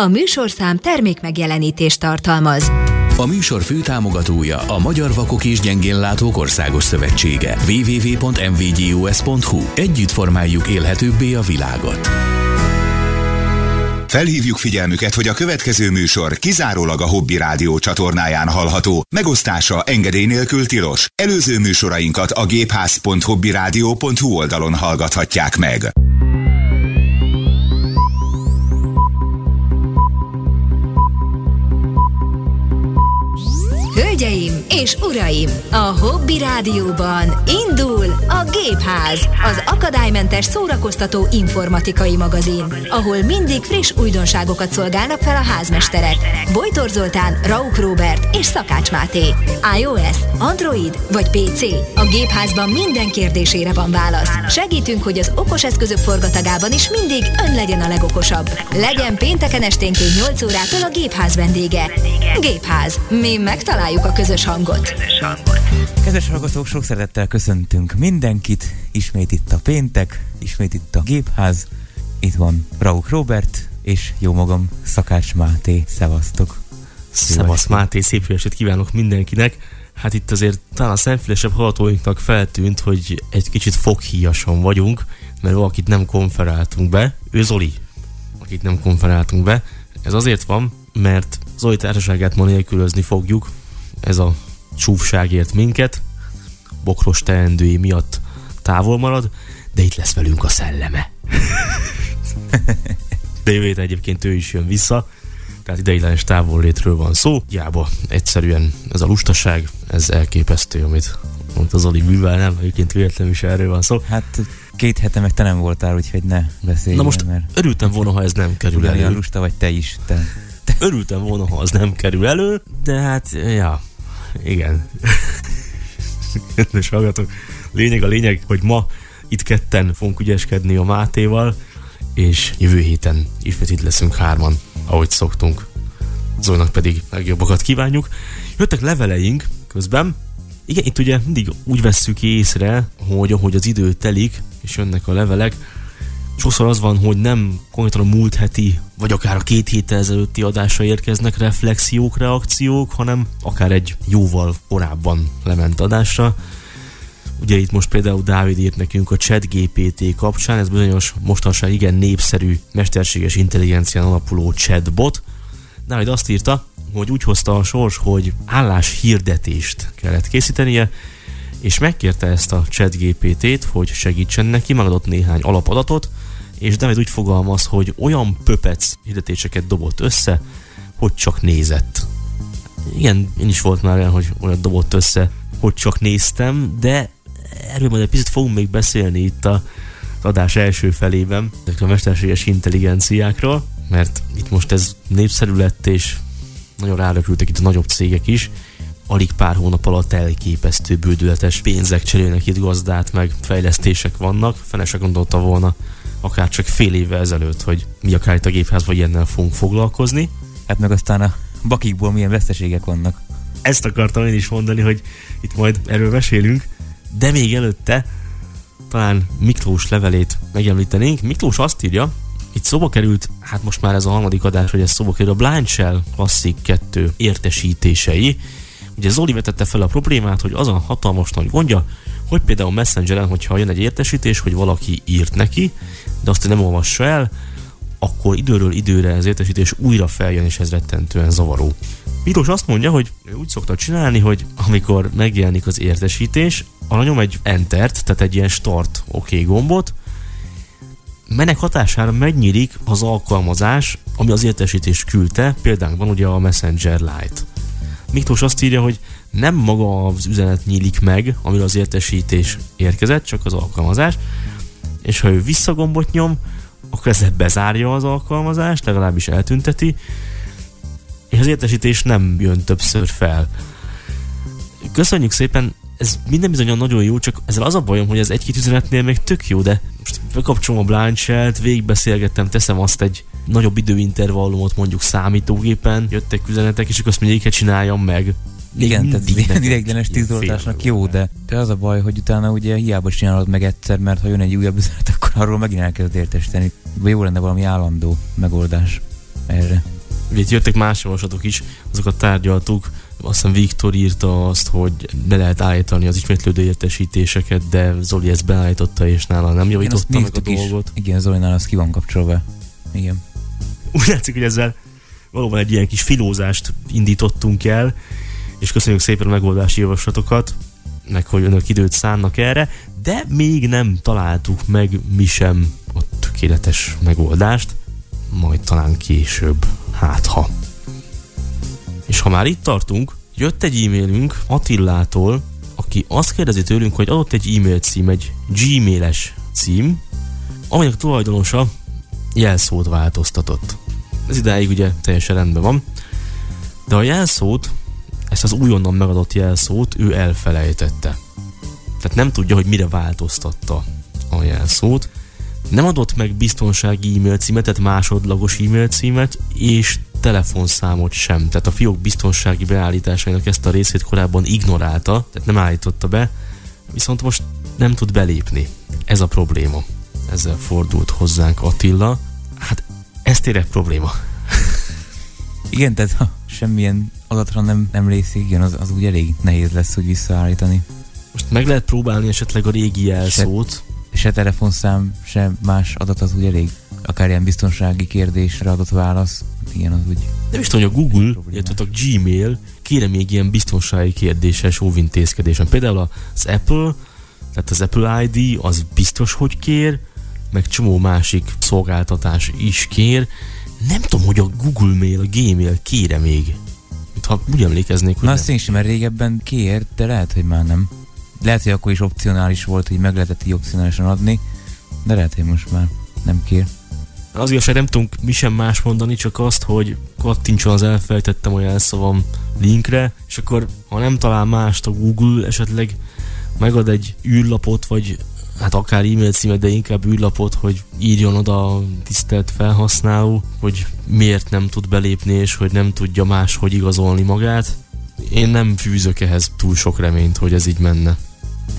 A műsorszám termék megjelenítést tartalmaz. A műsor főtámogatója a Magyar Vakok és Gyengénlátók Országos Szövetsége. www.mvgus.hu Együtt formáljuk élhetőbbé a világot. Felhívjuk figyelmüket, hogy a következő műsor kizárólag a Hobby Rádió csatornáján hallható. Megosztása engedély nélkül tilos. Előző műsorainkat a gépház.hobbyradio.hu oldalon hallgathatják meg. Hölgyeim és uraim, a Hobby Rádióban indul a Gépház, az akadálymentes szórakoztató informatikai magazin, ahol mindig friss újdonságokat szolgálnak fel a házmesterek. Bojtor Zoltán, Rauk Robert és Szakács Máté. iOS, Android vagy PC? A Gépházban minden kérdésére van válasz. Segítünk, hogy az okos eszközök forgatagában is mindig ön legyen a legokosabb. Legyen pénteken esténként 8 órától a Gépház vendége. Gépház. Mi megtaláljuk a közös hangot. Kedves hallgatók, sok szeretettel köszöntünk mindenkit. Ismét itt a péntek, ismét itt a gépház. Itt van Rauk Robert, és jó magam, Szakács Máté. Szevasztok! Szevasz Máté, szép jó estét kívánok mindenkinek. Hát itt azért talán a szemfülesebb hallgatóinknak feltűnt, hogy egy kicsit foghíjasan vagyunk, mert valakit nem konferáltunk be. Ő Zoli, akit nem konferáltunk be. Ez azért van, mert Zoli társaságát ma nélkülözni fogjuk. Ez a csúfságért minket. Bokros teendői miatt távol marad, de itt lesz velünk a szelleme. de jövő héten egyébként ő is jön vissza, tehát ideiglenes távollétről van szó. Jába egyszerűen ez a lustaság, ez elképesztő, amit, amit az Oli művel, nem? Egyébként véletlenül is erről van szó. Hát két hete meg te nem voltál, úgyhogy ne beszélj. Na most mert örültem volna, ha ez nem kerül elő. lusta vagy te is. Te. Örültem volna, ha az nem kerül elő, de hát, ja, igen. Kedves hallgatók, lényeg a lényeg, hogy ma itt ketten fogunk ügyeskedni a Mátéval, és jövő héten ismét itt leszünk hárman, ahogy szoktunk. Zolnak pedig legjobbakat kívánjuk. Jöttek leveleink közben. Igen, itt ugye mindig úgy vesszük észre, hogy ahogy az idő telik, és jönnek a levelek, sokszor az van, hogy nem konkrétan a múlt heti, vagy akár a két héttel ezelőtti adásra érkeznek reflexiók, reakciók, hanem akár egy jóval korábban lement adásra. Ugye itt most például Dávid írt nekünk a ChatGPT kapcsán, ez bizonyos mostanság igen népszerű mesterséges intelligencián alapuló chatbot. Dávid azt írta, hogy úgy hozta a sors, hogy állás hirdetést kellett készítenie, és megkérte ezt a ChatGPT-t, hogy segítsen neki, megadott néhány alapadatot, és David úgy fogalmaz, hogy olyan pöpec hirdetéseket dobott össze, hogy csak nézett. Igen, én is volt már olyan, hogy olyan dobott össze, hogy csak néztem, de erről majd egy picit fogunk még beszélni itt a, az adás első felében, ezekről a mesterséges intelligenciákról, mert itt most ez népszerű lett, és nagyon ráröpültek itt a nagyobb cégek is, alig pár hónap alatt elképesztő bődületes pénzek cserélnek itt gazdát, meg fejlesztések vannak. Fene se gondolta volna akár csak fél évvel ezelőtt, hogy mi akár itt a gépházban ilyennel fogunk foglalkozni. Hát meg aztán a bakikból milyen veszteségek vannak. Ezt akartam én is mondani, hogy itt majd erről mesélünk, de még előtte talán Miklós levelét megemlítenénk. Miklós azt írja, itt szóba került, hát most már ez a harmadik adás, hogy ez szóba kerül a Blind Shell Classic 2 értesítései. Ugye Zoli vetette fel a problémát, hogy az a hatalmas nagy gondja, hogy például Messengeren, hogyha jön egy értesítés, hogy valaki írt neki, de azt nem olvassa el, akkor időről időre az értesítés újra feljön, és ez rettentően zavaró. Miklós azt mondja, hogy ő úgy szokta csinálni, hogy amikor megjelenik az értesítés, arra nyom egy entert, tehát egy ilyen start OK gombot, menek hatására megnyílik az alkalmazás, ami az értesítést küldte, például van ugye a Messenger Lite. Miklós azt írja, hogy nem maga az üzenet nyílik meg, amire az értesítés érkezett, csak az alkalmazás, és ha ő visszagombot nyom, akkor ezzel bezárja az alkalmazást, legalábbis eltünteti, és az értesítés nem jön többször fel. Köszönjük szépen, ez minden bizonyan nagyon jó, csak ezzel az a bajom, hogy ez egy-két üzenetnél még tök jó, de most bekapcsolom a blind shell-t, végigbeszélgettem, teszem azt egy nagyobb időintervallumot mondjuk számítógépen, jöttek üzenetek, és akkor azt melyiket csináljam meg. Igen, tehát az ilyen ideiglenes tűzoltásnak jó, de, de az a baj, hogy utána ugye hiába csinálod meg egyszer, mert ha jön egy újabb üzenet, akkor arról megint elkezd értesíteni. Jó lenne valami állandó megoldás erre. Ugye jöttek más javaslatok is, azokat tárgyaltuk. Aztán Viktor írta azt, hogy be lehet állítani az ismétlődő értesítéseket, de Zoli ezt beállította, és nála nem javította meg a is. dolgot. Igen, Zolinál az ki van kapcsolva. Igen. Úgy látszik, hogy ezzel valóban egy ilyen kis filózást indítottunk el, és köszönjük szépen a megoldási javaslatokat, meg hogy önök időt szánnak erre, de még nem találtuk meg mi sem a tökéletes megoldást, majd talán később, hát ha. És ha már itt tartunk, jött egy e-mailünk Attillától, aki azt kérdezi tőlünk, hogy adott egy e-mail cím, egy gmail-es cím, aminek a tulajdonosa jelszót változtatott. Ez idáig ugye teljesen rendben van, de a jelszót, ezt az újonnan megadott jelszót ő elfelejtette. Tehát nem tudja, hogy mire változtatta a jelszót. Nem adott meg biztonsági e-mail címet, tehát másodlagos e-mail címet, és telefonszámot sem. Tehát a fiók biztonsági beállításainak ezt a részét korábban ignorálta, tehát nem állította be, viszont most nem tud belépni. Ez a probléma. Ezzel fordult hozzánk Attila. Hát ez tényleg probléma. Igen, tehát semmilyen adatra nem emlékszik, igen, az, az úgy elég nehéz lesz, hogy visszaállítani. Most meg lehet próbálni esetleg a régi jelszót. Se, se telefonszám, se más adat az úgy elég. Akár ilyen biztonsági kérdésre adott válasz. Igen, az úgy. Nem is tudom, hogy a Google, illetve a Gmail kére még ilyen biztonsági kérdéses óvintézkedésen. Például az Apple, tehát az Apple ID, az biztos, hogy kér, meg csomó másik szolgáltatás is kér. Nem tudom, hogy a Google Mail, a Gmail kére még. Ha úgy emlékeznék, hogy Na azt én sem, mert régebben kért, de lehet, hogy már nem. Lehet, hogy akkor is opcionális volt, hogy meg lehetett így opcionálisan adni, de lehet, hogy most már nem kér. Az igazság nem tudunk mi sem más mondani, csak azt, hogy kattintson az elfelejtettem a jelszavam linkre, és akkor ha nem talál mást a Google, esetleg megad egy űrlapot, vagy hát akár e-mail címet, de inkább űrlapot, hogy írjon oda a tisztelt felhasználó, hogy miért nem tud belépni, és hogy nem tudja máshogy igazolni magát. Én nem fűzök ehhez túl sok reményt, hogy ez így menne.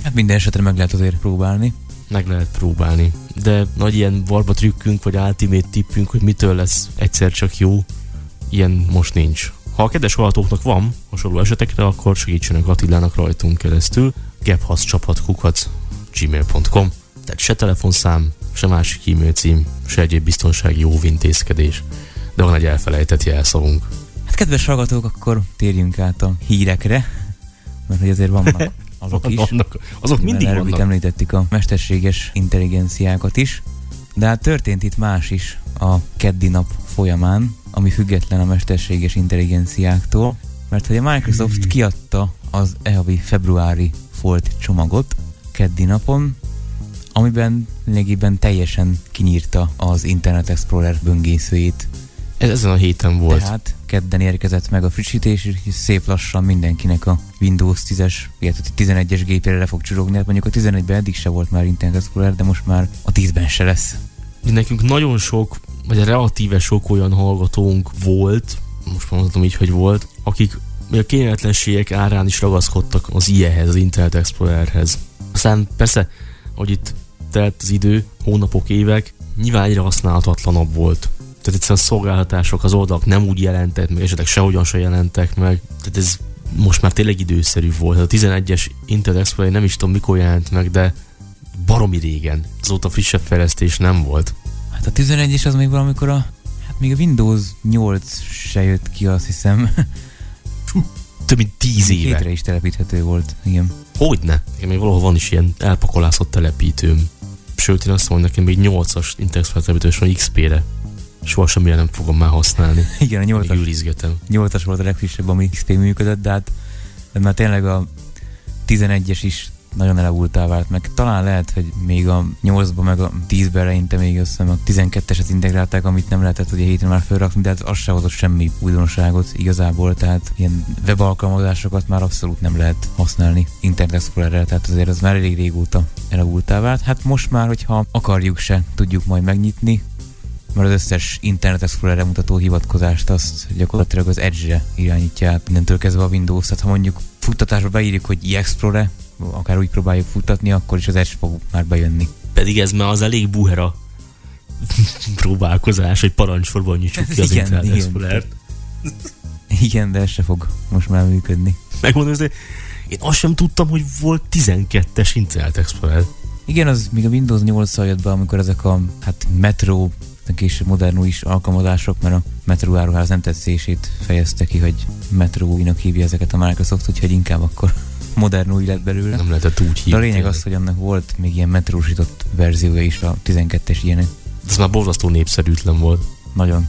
Hát minden esetre meg lehet azért próbálni. Meg lehet próbálni. De nagy ilyen varba trükkünk, vagy ultimate tippünk, hogy mitől lesz egyszer csak jó, ilyen most nincs. Ha a kedves hallgatóknak van hasonló esetekre, akkor segítsenek Attilának rajtunk keresztül. Gebhasz csapatkukat gmail.com Tehát se telefonszám, se másik e-mail cím, se egyéb biztonsági óvintézkedés. De van egy elfelejtett jelszavunk. Hát kedves hallgatók, akkor térjünk át a hírekre, mert hogy azért vannak azok is. Vannak, azok mindig vannak. említettük a mesterséges intelligenciákat is, de hát történt itt más is a keddi nap folyamán, ami független a mesterséges intelligenciáktól, mert hogy a Microsoft kiadta az e februári folt csomagot keddi napon, amiben lényegében teljesen kinyírta az Internet Explorer böngészőjét. Ez ezen a héten volt. Tehát kedden érkezett meg a frissítés, és szép lassan mindenkinek a Windows 10-es, illetve a 11-es gépére le fog csurogni. Hát mondjuk a 11-ben eddig se volt már Internet Explorer, de most már a 10-ben se lesz. Nekünk nagyon sok, vagy relatíve sok olyan hallgatónk volt, most mondhatom így, hogy volt, akik kényelmetlenségek árán is ragaszkodtak az IE-hez, az Internet Explorerhez. Aztán persze, hogy itt telt az idő, hónapok, évek, nyilván egyre használatlanabb volt. Tehát egyszerűen a szolgáltatások, az oldalak nem úgy jelentek meg, esetleg sehogyan se jelentek meg. Tehát ez most már tényleg időszerű volt. A 11-es Internet Explorer nem is tudom mikor jelent meg, de baromi régen. Azóta frissebb fejlesztés nem volt. Hát a 11-es az még valamikor a... Hát még a Windows 8 se jött ki, azt hiszem. Több mint 10 éve. Hétre is telepíthető volt, igen. Hogyne? Nekem még valahol van is ilyen elpakolászott telepítőm. Sőt, én azt mondom, nekem még 8-as Internet Explorer telepítős van XP-re. Soha semmilyen nem fogom már használni. Igen, a 8-as, Gyűrizgetem. 8-as volt a legfrissebb, ami XP működött, de hát de már tényleg a 11-es is nagyon elavultá vált, meg talán lehet, hogy még a 8-ban, meg a 10-ben eleinte még azt hiszem a 12-eset integrálták, amit nem lehetett ugye héten már felrakni, de hát az se hozott semmi újdonságot igazából, tehát ilyen webalkalmazásokat már abszolút nem lehet használni Internet Explorer-rel, tehát azért az már elég régóta elavultá vált. Hát most már, hogyha akarjuk se, tudjuk majd megnyitni, mert az összes Internet Explorer-re mutató hivatkozást azt gyakorlatilag az Edge-re irányítja át mindentől kezdve a Windows. Tehát ha mondjuk futtatásba beírjuk, hogy e-Explorer, akár úgy próbáljuk futtatni, akkor is az Edge fog már bejönni. Pedig ez már az elég buhera próbálkozás, hogy parancsforban nyitsuk ki az Igen, igen. Igen, de ez se fog most már működni. Megmondom, hogy én azt sem tudtam, hogy volt 12-es Internet Explorer. Igen, az még a Windows 8 jött be, amikor ezek a hát Metro, később modern új is alkalmazások, mert a Metro áruház nem tetszését fejezte ki, hogy Metro újnak hívja ezeket a Microsoft, úgyhogy inkább akkor modern új lett belőle. Nem lehetett úgy hívni. De a lényeg az, hogy annak volt még ilyen metrósított verziója is, a 12-es ilyenek. Ez már borzasztó népszerűtlen volt. Nagyon.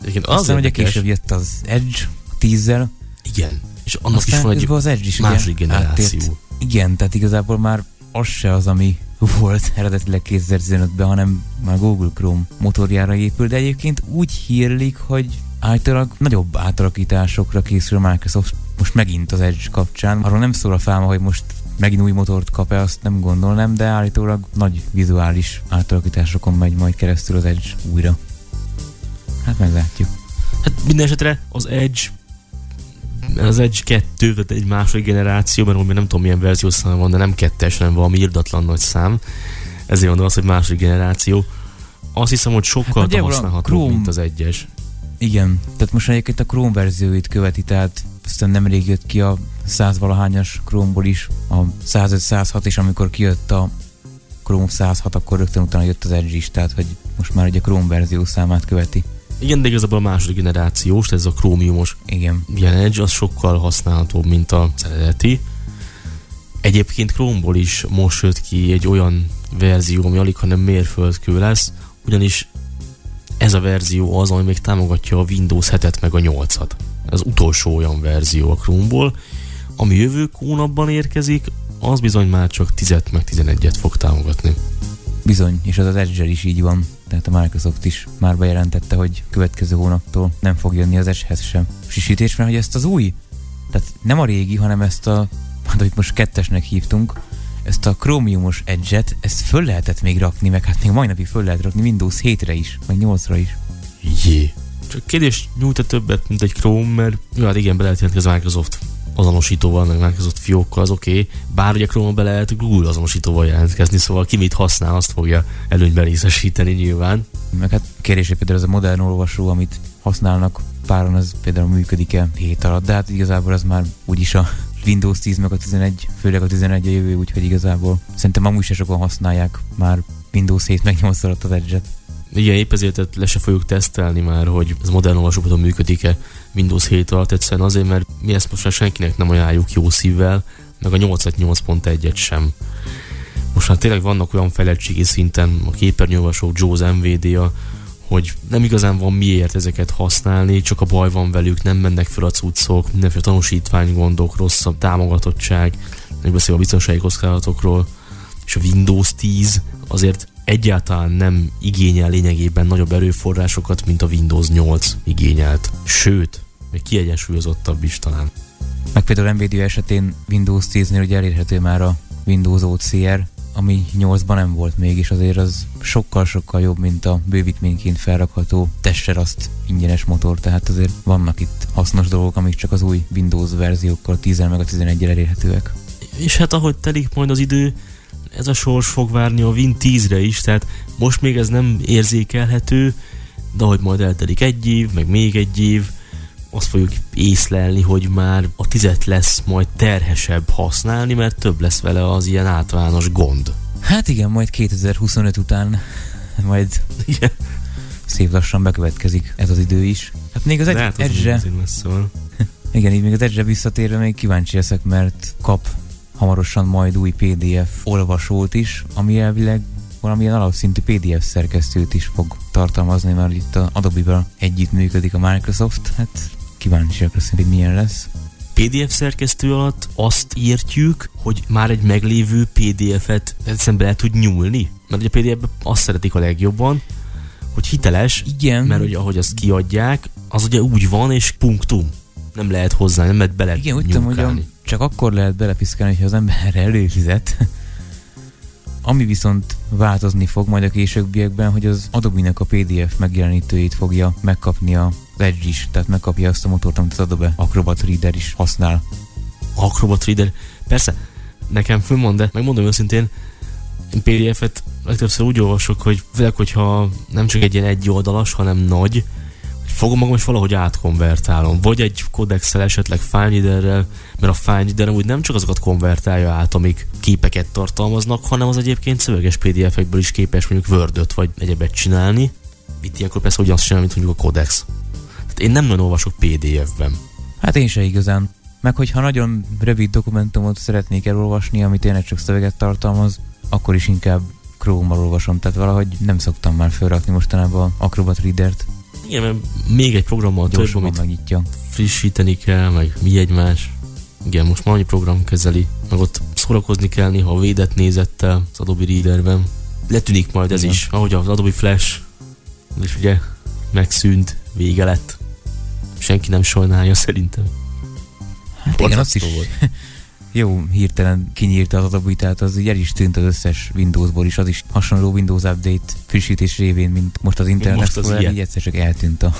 Egyébként Az az Aztán ugye később jött az Edge, a 10 Igen. És annak Aztán is van egy az Edge is második ugye generáció. áttért. Igen, tehát igazából már az se az, ami volt eredetileg 2015-ben, hanem már Google Chrome motorjára épül, de egyébként úgy hírlik, hogy általában nagyobb átalakításokra készül a Microsoft most megint az Edge kapcsán. Arról nem szól a fáma, hogy most megint új motort kap-e, azt nem gondolnám, de állítólag nagy vizuális átalakításokon megy majd keresztül az Edge újra. Hát meglátjuk. Hát minden esetre az Edge az Edge 2, tehát egy második generáció, mert még nem tudom milyen verziószám van, de nem kettes, hanem valami irdatlan nagy szám. Ezért mondom azt, hogy második generáció. Azt hiszem, hogy sokkal hát Chrome- mint az egyes. Igen, tehát most egyébként a Chrome verzióit követi, tehát aztán nemrég jött ki a 100 valahányas Chrome-ból is, a 105-106, és amikor kijött a Chrome 106, akkor rögtön utána jött az Edge is, tehát hogy most már egy a Chrome verzió számát követi. Igen, de igazából a második generációs, ez a Chromiumos Igen. ilyen Edge, az sokkal használhatóbb, mint a eredeti. Egyébként Chrome-ból is most jött ki egy olyan verzió, ami alig, hanem mérföldkő lesz, ugyanis ez a verzió az, ami még támogatja a Windows 7-et meg a 8-at. Ez utolsó olyan verzió a Chrome-ból, ami jövő hónapban érkezik, az bizony már csak 10 meg 11-et fog támogatni. Bizony, és az az edge is így van. Tehát a Microsoft is már bejelentette, hogy következő hónaptól nem fog jönni az Edge-hez sem. Frissítés, mert hogy ezt az új, tehát nem a régi, hanem ezt a, hát amit most kettesnek hívtunk, ezt a Chromiumos Edge-et, ezt föl lehetett még rakni, meg hát még mai napig föl lehet rakni Windows 7-re is, meg 8-ra is. Jé. Csak kérdés nyújt többet, mint egy Chrome, mert jó, hát igen, be lehet jelentkezni az Microsoft azonosítóval, meg Microsoft fiókkal, az oké. Okay. Bár ugye Chrome be lehet Google azonosítóval jelentkezni, szóval ki mit használ, azt fogja előnyben részesíteni nyilván. Meg hát kérdés, például ez a modern olvasó, amit használnak páron, az például működik-e hét alatt, de hát igazából az már úgyis a Windows 10 meg a 11, főleg a 11 a jövő, úgyhogy igazából szerintem amúgy se sokan használják már Windows 7 meg 8 alatt az Edge-et. Igen, épp ezért le se fogjuk tesztelni már, hogy ez modern olvasókodon működik-e Windows 7 alatt, egyszerűen azért, mert mi ezt most már senkinek nem ajánljuk jó szívvel, meg a 8.8.1-et sem. Most már tényleg vannak olyan fejlettségi szinten a képernyőolvasók, JAWS NVDA, hogy nem igazán van miért ezeket használni, csak a baj van velük, nem mennek fel a cuccok, mindenféle tanúsítványgondok, rossz a támogatottság, meg beszél a biztonsági kockáratokról, és a Windows 10 azért egyáltalán nem igényel lényegében nagyobb erőforrásokat, mint a Windows 8 igényelt. Sőt, még kiegyensúlyozottabb is talán. Meg például NVIDIA esetén Windows 10-nél ugye elérhető már a Windows OCR, ami 8-ban nem volt még, és azért az sokkal-sokkal jobb, mint a bővítményként felrakható Tesseraszt ingyenes motor, tehát azért vannak itt hasznos dolgok, amik csak az új Windows verziókkal, a 10 meg a 11 elérhetőek. És hát ahogy telik majd az idő, ez a sors fog várni a Win 10-re is, tehát most még ez nem érzékelhető, de ahogy majd eltelik egy év, meg még egy év, azt fogjuk észlelni, hogy már a tizet lesz majd terhesebb használni, mert több lesz vele az ilyen általános gond. Hát igen, majd 2025 után majd Igen. szép lassan bekövetkezik ez az idő is. Hát még az egy, hát szóval. igen, így még az Edge-re visszatérve még kíváncsi leszek, mert kap hamarosan majd új PDF olvasót is, ami elvileg valamilyen alapszintű PDF szerkesztőt is fog tartalmazni, mert itt a Adobe-vel együtt működik a Microsoft, hát kíváncsiak leszünk, hogy milyen lesz. PDF szerkesztő alatt azt értjük, hogy már egy meglévő PDF-et egyszerűen bele tud nyúlni. Mert ugye a PDF-ben azt szeretik a legjobban, hogy hiteles, Igen, mert hogy ahogy azt kiadják, az ugye úgy van, és punktum. Nem lehet hozzá, nem lehet bele igen, úgy tudom, hogy a, csak akkor lehet belepiszkálni, hogyha az ember erre előfizet. Ami viszont változni fog majd a későbbiekben, hogy az Adobe-nek a PDF megjelenítőjét fogja megkapni az Edge is, tehát megkapja azt a motort, amit az Adobe Acrobat Reader is használ. Acrobat Reader. Persze, nekem fölmond, de megmondom őszintén, én PDF-et legtöbbször úgy olvasok, hogy főleg, hogyha nem csak egy ilyen egy oldalas, hanem nagy, hogy fogom magam és valahogy átkonvertálom. Vagy egy kodexel, esetleg FileReaderrel, mert a FileReader úgy nem csak azokat konvertálja át, amik képeket tartalmaznak, hanem az egyébként szöveges PDF-ekből is képes mondjuk word vagy egyebet csinálni. Itt ilyenkor persze ugyanazt csinál, mint mondjuk a Codex. Én nem nagyon olvasok PDF-ben. Hát én se igazán. Meg hogyha nagyon rövid dokumentumot szeretnék elolvasni, ami tényleg csak szöveget tartalmaz, akkor is inkább Chrome-mal olvasom, tehát valahogy nem szoktam már felrakni mostanában Acrobat Reader-t. Igen, mert még egy programmal több, amit megnyitja. frissíteni kell, meg mi egymás. Igen, most már annyi program kezeli, meg ott szórakozni kell néha a védett nézettel az Adobe Readerben. Letűnik majd ez Igen. is, ahogy az Adobe Flash, és ugye megszűnt, vége lett. Senki nem sajnálja szerintem. Hát igen, azt is volt. jó hirtelen kinyírta az Adobe, tehát az így el is tűnt az összes Windowsból is, az is hasonló Windows Update frissítés révén, mint most az Internet Explorer, így egyszer csak eltűnt a,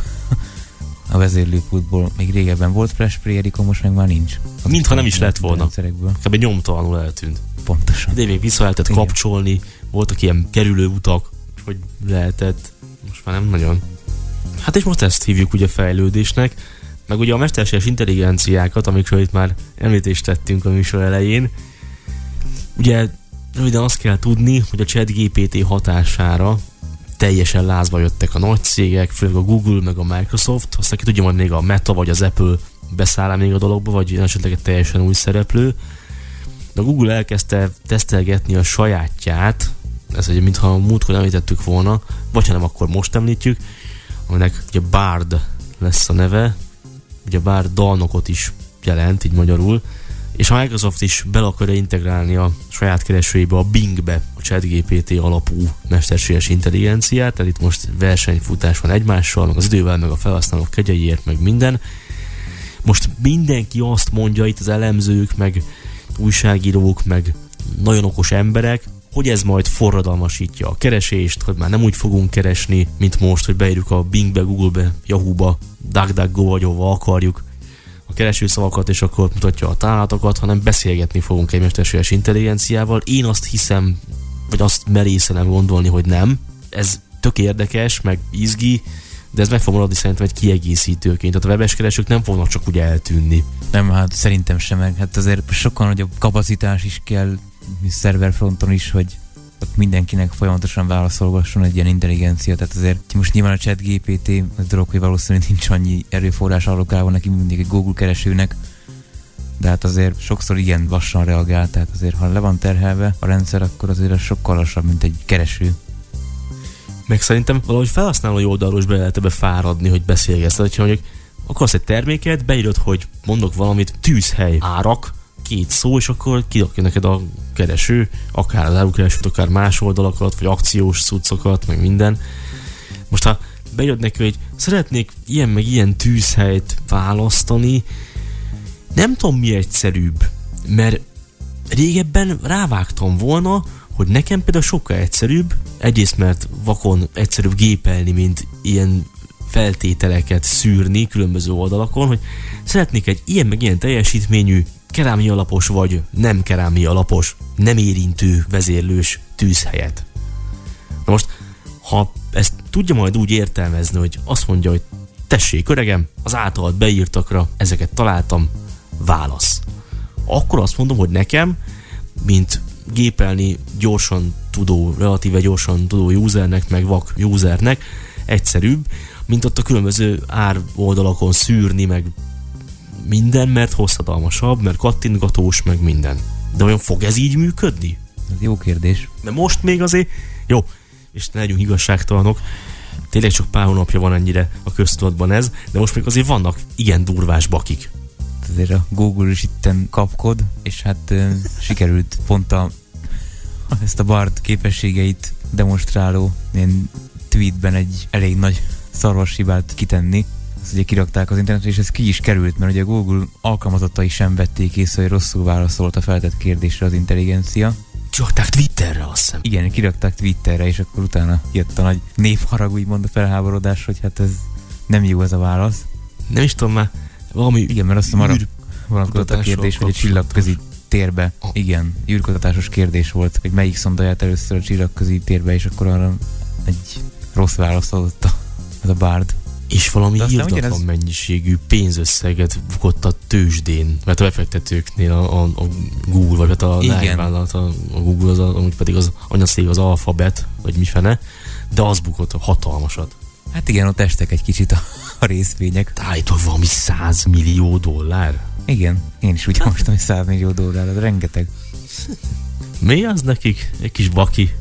a vezérlőpultból. Még régebben volt Flash Player, most meg már nincs. Mintha nem is lett volna. Kb. nyomtalanul eltűnt. Pontosan. De még vissza lehetett kapcsolni, voltak ilyen kerülő utak, hogy lehetett. Most már nem nagyon. Hát és most ezt hívjuk ugye fejlődésnek meg ugye a mesterséges intelligenciákat, amikről itt már említést tettünk a műsor elején, ugye röviden azt kell tudni, hogy a chat GPT hatására teljesen lázba jöttek a nagy cégek, főleg a Google, meg a Microsoft, aztán ki tudja majd még a Meta vagy az Apple beszáll még a dologba, vagy esetleg egy teljesen új szereplő. De a Google elkezdte tesztelgetni a sajátját, ez ugye mintha múltkor említettük volna, vagy ha nem, akkor most említjük, aminek ugye Bard lesz a neve, ugye bár dalnokot is jelent, így magyarul, és a Microsoft is bele akarja integrálni a saját keresőjébe, a Bingbe a ChatGPT alapú mesterséges intelligenciát, tehát itt most versenyfutás van egymással, meg az idővel, meg a felhasználók kegyeiért, meg minden. Most mindenki azt mondja, itt az elemzők, meg újságírók, meg nagyon okos emberek, hogy ez majd forradalmasítja a keresést, hogy már nem úgy fogunk keresni, mint most, hogy beírjuk a Bingbe, Googlebe, Yahoo-ba, DuckDuckGo vagy ahova akarjuk a keresőszavakat, és akkor mutatja a találatokat, hanem beszélgetni fogunk egy mesterséges intelligenciával. Én azt hiszem, vagy azt merészenem gondolni, hogy nem. Ez tök érdekes, meg izgi, de ez meg fog maradni szerintem egy kiegészítőként. Tehát a webes keresők nem fognak csak úgy eltűnni. Nem, hát szerintem sem, meg hát azért sokkal nagyobb kapacitás is kell szerverfronton is, hogy ott mindenkinek folyamatosan válaszolgasson egy ilyen intelligencia, tehát azért most nyilván a chat GPT, az dolog, hogy valószínűleg nincs annyi erőforrás allokálva neki, mindig egy Google keresőnek, de hát azért sokszor igen lassan reagál, tehát azért ha le van terhelve a rendszer, akkor azért az sokkal lassabb, mint egy kereső. Meg szerintem valahogy felhasználói oldalról is be lehet ebbe fáradni, hogy beszélgetsz. Tehát, hogyha mondjuk akarsz egy terméket, beírod, hogy mondok valamit, tűzhely, árak, két szó, és akkor kidokja neked a kereső, akár az árukeresőt, akár más oldalakat, vagy akciós cuccokat, meg minden. Most ha bejött neki, hogy szeretnék ilyen meg ilyen tűzhelyt választani, nem tudom mi egyszerűbb, mert régebben rávágtam volna, hogy nekem például sokkal egyszerűbb, egyrészt mert vakon egyszerűbb gépelni, mint ilyen feltételeket szűrni különböző oldalakon, hogy szeretnék egy ilyen meg ilyen teljesítményű kerámia alapos vagy nem kerámia alapos, nem érintő vezérlős tűzhelyet. Na most, ha ezt tudja majd úgy értelmezni, hogy azt mondja, hogy tessék öregem, az általad beírtakra ezeket találtam, válasz. Akkor azt mondom, hogy nekem, mint gépelni gyorsan tudó, relatíve gyorsan tudó usernek, meg vak usernek egyszerűbb, mint ott a különböző ár oldalakon szűrni, meg minden, mert hosszadalmasabb, mert kattintgatós, meg minden. De olyan fog ez így működni? Ez jó kérdés. Mert most még azért, jó, és ne legyünk igazságtalanok, tényleg csak pár hónapja van ennyire a köztudatban ez, de most még azért vannak igen durvás bakik. Azért a Google is itten kapkod, és hát uh, sikerült pont a, ezt a Bard képességeit demonstráló ilyen tweetben egy elég nagy szarvashibát kitenni, ezt ugye kirakták az internetre, és ez ki is került, mert ugye Google alkalmazottai sem vették észre, hogy rosszul válaszolt a feltett kérdésre az intelligencia. Kirakták Twitterre, azt hiszem. Igen, kirakták Twitterre, és akkor utána jött a nagy névharag, úgymond a felháborodás, hogy hát ez nem jó ez a válasz. Nem is tudom már, valami Igen, mert azt hiszem arra vonatkozott a kérdés, hogy a csillagközi térbe, oh. igen, űrkutatásos kérdés volt, hogy melyik szondaját először a csillagközi térbe, és akkor arra egy rossz választ adott a, az a Bard. És valami írdatlan ugyanez- mennyiségű pénzösszeget bukott a tőzsdén, mert a befektetőknél a, a, a Google, vagy hát a lányvállalat, a, a Google, az, a, amúgy pedig az anyaszég az Alphabet, vagy mifene, de az bukott a hatalmasat. Hát igen, ott estek egy kicsit a, a részvények. Állítólag valami 100 millió dollár. Igen, én is úgy olvastam, hogy 100 millió dollár, az rengeteg. Mi az nekik? Egy kis baki.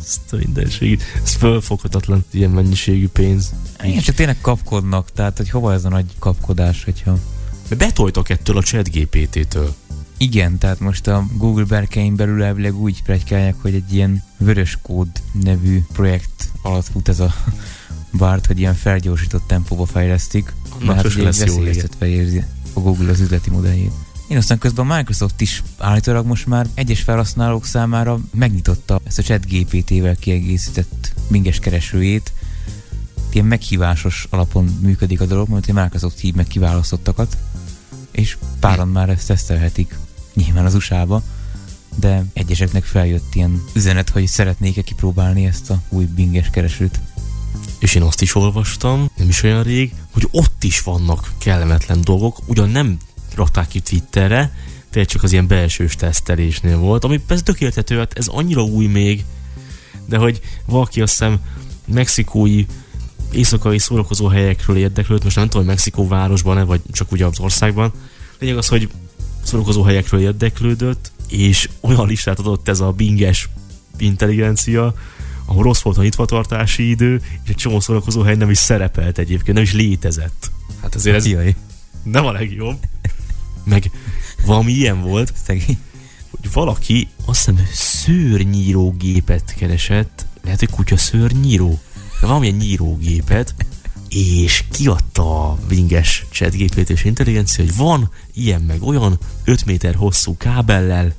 Ezt a mindenségét. Ez fölfoghatatlan ilyen mennyiségű pénz. Igen, csak tényleg kapkodnak, tehát hogy hova ez a nagy kapkodás, hogyha... Mert betoltak ettől a chat GPT-től. Igen, tehát most a Google berkein belül elvileg úgy pregykálják, hogy egy ilyen vörös kód nevű projekt alatt fut ez a bárt, hogy ilyen felgyorsított tempóba fejlesztik. Annak de hát ugye lesz veszélyeztetve érzi a Google az üzleti modelljét. Én aztán közben a Microsoft is állítólag most már egyes felhasználók számára megnyitotta ezt a chat GPT-vel kiegészített minges keresőjét. Ilyen meghívásos alapon működik a dolog, mert a Microsoft hív meg kiválasztottakat, és páran már ezt tesztelhetik, nyilván az USA-ba, de egyeseknek feljött ilyen üzenet, hogy szeretnék-e kipróbálni ezt a új binges keresőt. És én azt is olvastam, nem is olyan rég, hogy ott is vannak kellemetlen dolgok, ugyan nem rakták ki Twitterre, de csak az ilyen belsős tesztelésnél volt, ami persze tökélethető, hát ez annyira új még, de hogy valaki azt hiszem mexikói éjszakai szórakozó helyekről érdeklődött, most nem tudom, hogy Mexikó városban-e, vagy csak ugye az országban. Lényeg az, hogy szórakozó helyekről érdeklődött, és olyan listát adott ez a binges intelligencia, ahol rossz volt a nyitvatartási idő, és egy csomó szórakozó hely nem is szerepelt egyébként, nem is létezett. Hát azért ez Jaj, nem a legjobb. Meg valami ilyen volt, hogy valaki azt hiszem szőrnyírógépet keresett, lehet, hogy kutya szőrnyíró, de valamilyen nyírógépet, és kiadta a vinges chatgpt és intelligencia, hogy van ilyen meg olyan 5 méter hosszú kábellel,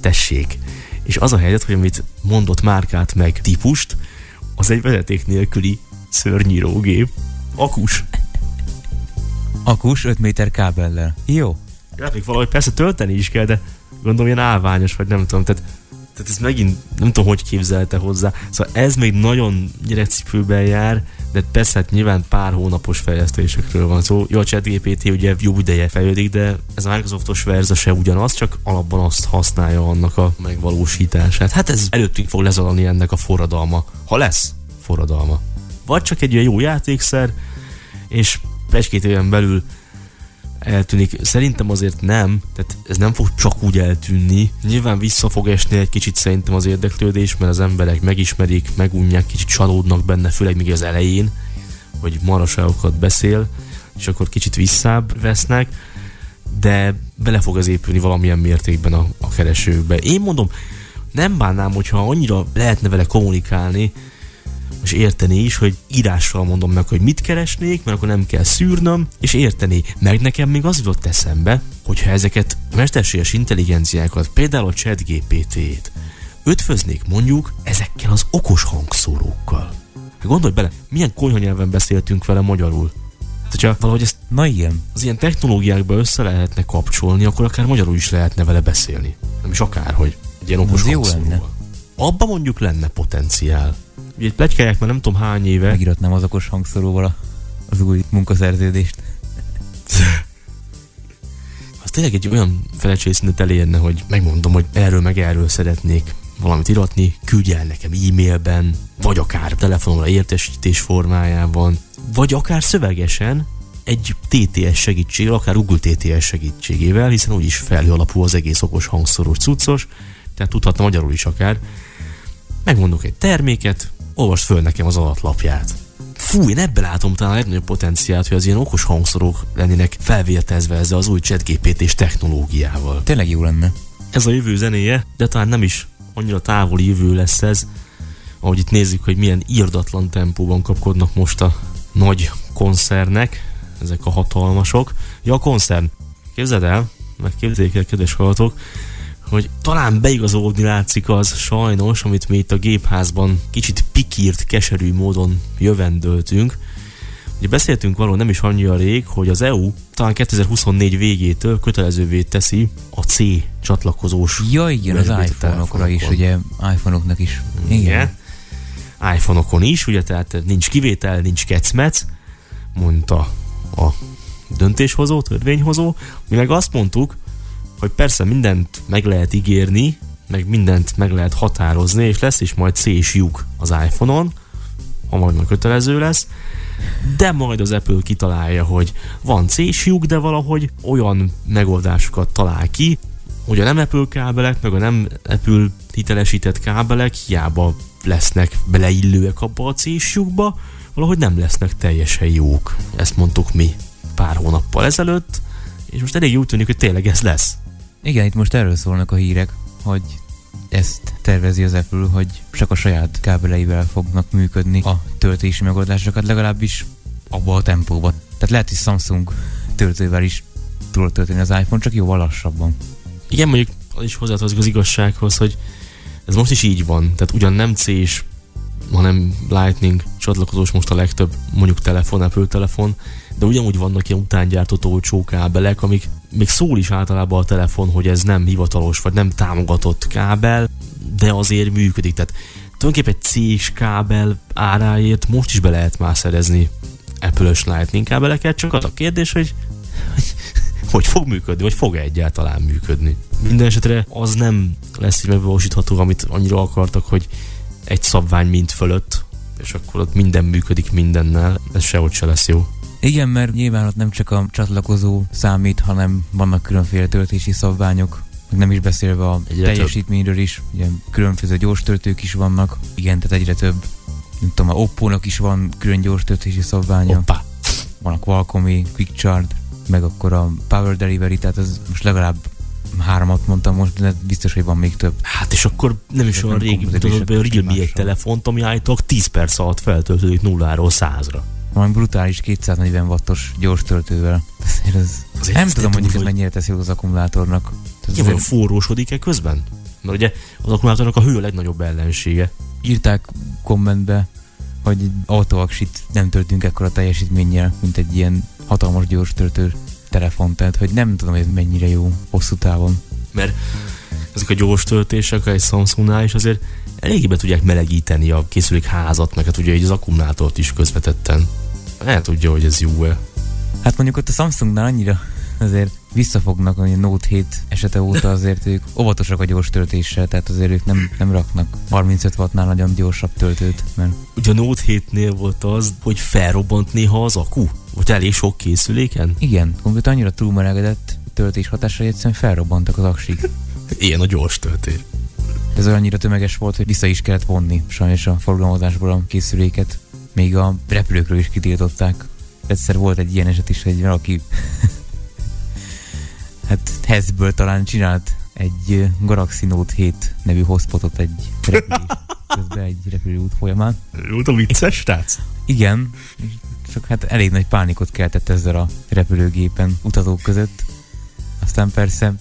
tessék. És az a helyzet, hogy amit mondott márkát meg típust, az egy vezeték nélküli szőrnyírógép. Akus. Akus 5 méter kábellel. Jó. Még valahogy persze tölteni is kell, de gondolom ilyen állványos, vagy nem tudom, tehát, tehát ez megint nem tudom, hogy képzelte hozzá. Szóval ez még nagyon gyerekcipőben jár, de persze hát nyilván pár hónapos fejlesztésekről van szó. Jó, a ChatGPT ugye jó ideje fejlődik, de ez a Microsoftos verza se ugyanaz, csak alapban azt használja annak a megvalósítását. Hát ez előttünk fog lezalani ennek a forradalma, ha lesz forradalma. Vagy csak egy olyan jó játékszer, és egy-két éven belül eltűnik. Szerintem azért nem, tehát ez nem fog csak úgy eltűnni. Nyilván vissza fog esni egy kicsit szerintem az érdeklődés, mert az emberek megismerik, megunják, kicsit csalódnak benne, főleg még az elején, hogy maraságokat beszél, és akkor kicsit visszább vesznek, de bele fog az épülni valamilyen mértékben a, a keresőkbe. Én mondom, nem bánnám, hogyha annyira lehetne vele kommunikálni, és érteni is, hogy írással mondom meg, hogy mit keresnék, mert akkor nem kell szűrnöm, és érteni. Meg nekem még az jutott eszembe, hogyha ezeket a mesterséges intelligenciákat, például a chat GPT-t, ötvöznék mondjuk ezekkel az okos hangszórókkal. Hát gondolj bele, milyen konyha nyelven beszéltünk vele magyarul. Hát, hogyha valahogy ezt Na igen. az ilyen technológiákba össze lehetne kapcsolni, akkor akár magyarul is lehetne vele beszélni. Nem is akárhogy. Egy ilyen okos jó lenne. Abba mondjuk lenne potenciál. Ugye plegykálják már nem tudom hány éve. Megíratnám az okos hangszóróval a- az új munkaszerződést. Az tényleg egy olyan felelősségszintet elérne, hogy megmondom, hogy erről meg erről szeretnék valamit iratni, küldj el nekem e-mailben, vagy akár telefonomra értesítés formájában, vagy akár szövegesen, egy TTS segítségével, akár Google TTS segítségével, hiszen úgyis felhő alapú az egész okos hangszoros cuccos, tehát tudhatna magyarul is akár. Megmondok egy terméket, olvasd föl nekem az alatlapját. Fú, én ebben látom talán a legnagyobb potenciált, hogy az ilyen okos hangszorok lennének felvértezve ezzel az új ChatGPT-s technológiával. Tényleg jó lenne. Ez a jövő zenéje, de talán nem is annyira távoli jövő lesz ez, ahogy itt nézzük, hogy milyen írdatlan tempóban kapkodnak most a nagy koncernek, ezek a hatalmasok. Ja, a koncern. Képzeld el, meg képzeljék el, kedves hallgatók, hogy talán beigazolódni látszik az sajnos, amit mi itt a gépházban kicsit pikírt, keserű módon jövendöltünk. Ugye beszéltünk arról nem is annyira rég, hogy az EU talán 2024 végétől kötelezővé teszi a C csatlakozós Ja, igen, az iPhone-okra is, ugye, iPhone-oknak is. Igen. Igen. iPhone-okon is, ugye, tehát nincs kivétel, nincs kecmec, mondta a döntéshozó, törvényhozó. Mi meg azt mondtuk, hogy persze mindent meg lehet ígérni, meg mindent meg lehet határozni, és lesz is majd C és lyuk az iPhone-on, ha majd kötelező lesz, de majd az Apple kitalálja, hogy van C és lyuk, de valahogy olyan megoldásokat talál ki, hogy a nem Apple kábelek, meg a nem Apple hitelesített kábelek hiába lesznek beleillőek abba a C és lyukba, valahogy nem lesznek teljesen jók. Ezt mondtuk mi pár hónappal ezelőtt, és most elég úgy tűnik, hogy tényleg ez lesz. Igen, itt most erről szólnak a hírek, hogy ezt tervezi az Apple, hogy csak a saját kábeleivel fognak működni a töltési megoldásokat, legalábbis abba a tempóban. Tehát lehet, hogy Samsung töltővel is tudod tölteni az iPhone, csak jóval lassabban. Igen, mondjuk az is hozzátartozik az igazsághoz, hogy ez most is így van. Tehát ugyan nem C és hanem Lightning csatlakozós most a legtöbb mondjuk telefon, Apple telefon, de ugyanúgy vannak ilyen utángyártott olcsó kábelek, amik még szól is általában a telefon, hogy ez nem hivatalos, vagy nem támogatott kábel, de azért működik. Tehát tulajdonképpen egy c kábel áráért most is be lehet már szerezni Apple-ös Lightning kábeleket, csak az a kérdés, hogy, hogy hogy fog működni, vagy fog -e egyáltalán működni. Minden esetre az nem lesz így megvalósítható, amit annyira akartak, hogy egy szabvány mint fölött, és akkor ott minden működik mindennel, ez sehogy se lesz jó. Igen, mert nyilván ott nem csak a csatlakozó számít, hanem vannak különféle töltési szabványok, meg nem is beszélve a egyre teljesítményről is, ugye különféle gyors töltők is vannak, igen, tehát egyre több, nem tudom, a Oppo-nak is van külön gyors töltési szabványa. Oppa. Van a Qualcomm-i, Quick Charge, meg akkor a Power Delivery, tehát az most legalább háromat mondtam most, de biztos, hogy van még több. Hát és akkor nem is olyan régi, tudod Realme egy telefont, ami állítólag 10 perc alatt feltöltődik nulláról százra. Valami brutális 240 wattos gyors töltővel. Ez, Azért nem tudom, hogy ez mennyire teszi az akkumulátornak. Igen, vagy forrósodik-e közben? Mert ugye az akkumulátornak a hő a legnagyobb ellensége. Írták kommentbe, hogy autóaksit nem töltünk ekkora teljesítménnyel, mint egy ilyen hatalmas gyors töltő telefon, tehát hogy nem tudom, hogy ez mennyire jó hosszú távon. Mert ezek a gyors töltések egy Samsungnál is azért eléggé be tudják melegíteni a készülék házat, meg hát ugye így az akkumulátort is közvetetten. El tudja, hogy ez jó-e. Hát mondjuk ott a Samsungnál annyira azért visszafognak, hogy a Note 7 esete óta azért ők óvatosak a gyors töltéssel, tehát azért ők nem, nem raknak 35 wattnál nagyon gyorsabb töltőt. Mert... Ugye a Note 7-nél volt az, hogy felrobbant néha az akku? Vagy elég sok készüléken? Igen, konkrétan annyira túlmelegedett töltés hatásra, hogy egyszerűen felrobbantak az aksik. Ilyen a gyors töltés. Ez annyira tömeges volt, hogy vissza is kellett vonni sajnos a forgalmazásból a készüléket. Még a repülőkről is kitiltották. Egyszer volt egy ilyen eset is, hogy valaki hát Hezből talán csinált egy Galaxy Note 7 nevű hotspotot egy repülés, közben egy repülőút folyamán. Volt a vicces, tehát? Igen, csak hát elég nagy pánikot keltett ezzel a repülőgépen utazók között. Aztán persze